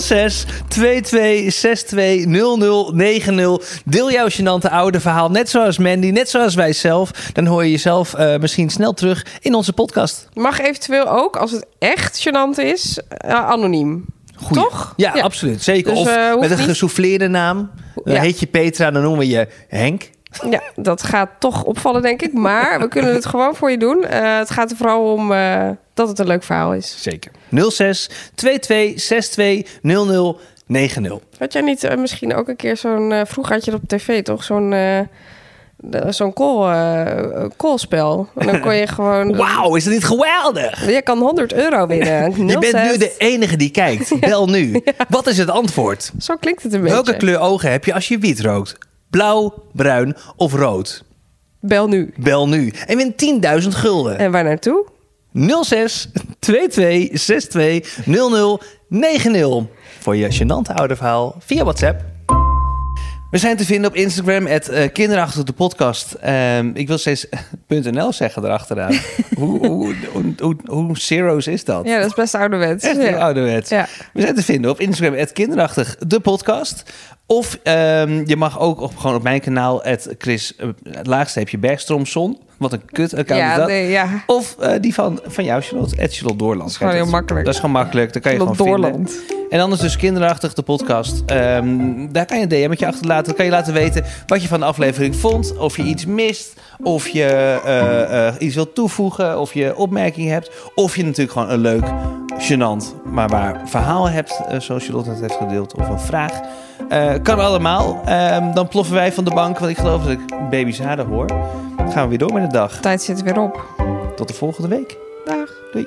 Speaker 3: 06 22 62 00 90. Deel jouw gênante oude verhaal, net zoals Mandy, net zoals wij zelf. Dan hoor je jezelf eh, misschien snel terug in onze podcast.
Speaker 5: Mag eventueel ook, als het echt gênant is, eh, anoniem.
Speaker 3: Goeie.
Speaker 5: Toch?
Speaker 3: Ja,
Speaker 5: Ja.
Speaker 3: absoluut. Zeker.
Speaker 5: Dus,
Speaker 3: of
Speaker 5: eh,
Speaker 3: met een
Speaker 5: niet-
Speaker 3: gesouffleerde naam. Dan
Speaker 5: Ja.
Speaker 3: heet je Petra, dan noemen we je Henk.
Speaker 5: Ja, dat gaat toch opvallen, denk ik. Maar we kunnen het gewoon voor je doen. Eh, het gaat er vooral om eh, dat het een leuk verhaal is.
Speaker 3: Zeker. 06 22 62 00 90.
Speaker 5: Had jij niet eh, misschien ook een keer zo'n... vroeger had je dat op tv, toch? Zo'n... Zo'n call, callspel. En dan kon je gewoon...
Speaker 3: Wauw, is dat niet geweldig?
Speaker 5: Je kan 100 euro winnen.
Speaker 3: Je bent nu
Speaker 5: 06.
Speaker 3: de enige die kijkt. Bel nu. Wat is het antwoord?
Speaker 5: Zo klinkt het een beetje.
Speaker 3: Welke kleur ogen heb je als je wiet rookt? Blauw, bruin of rood?
Speaker 5: Bel nu.
Speaker 3: Bel nu en win 10.000 gulden.
Speaker 5: En waar naartoe?
Speaker 3: 06 22 62 00 90. Voor je gênante oude verhaal via WhatsApp.
Speaker 1: We zijn te vinden op Instagram, het uh, kinderachtig de podcast. Ehm, ik wil steeds .nl zeggen erachteraan. hoe, hoe, hoe, hoe, hoe zero's is dat?
Speaker 2: Ja, dat is best ouderwets.
Speaker 1: Echt heel
Speaker 2: ja.
Speaker 1: ouderwets.
Speaker 2: Ja.
Speaker 1: We zijn te vinden op Instagram, het kinderachtig de podcast. Of ehm, je mag ook op, gewoon op mijn kanaal, het Chris, uh, het laagsteepje Bergstromson. Wat een kut account is
Speaker 2: Ja,
Speaker 1: dat.
Speaker 2: nee, ja.
Speaker 1: Of eh, die van, van jou, Charlotte, het Charlotte Doorland.
Speaker 2: Dat is gewoon heel makkelijk.
Speaker 1: Dat is gewoon makkelijk, daar kan je
Speaker 2: Charlotte
Speaker 1: gewoon vinden. En anders dus kinderachtig de podcast. Ehm, daar kan je een DM'tje achterlaten. Dan kan je laten weten wat je van de aflevering vond. Of je iets mist. Of je eh, eh, iets wilt toevoegen. Of je opmerkingen hebt. Of je natuurlijk gewoon een leuk, gênant, maar waar verhaal hebt. eh, zoals Charlotte het heeft gedeeld. Of een vraag. Kan allemaal. Ehm, dan ploffen wij van de bank. Want ik geloof dat ik baby's hoor. Dan gaan we weer door met de dag.
Speaker 2: Tijd zit er weer op.
Speaker 1: Tot de volgende week.
Speaker 2: Dag.
Speaker 1: Doei.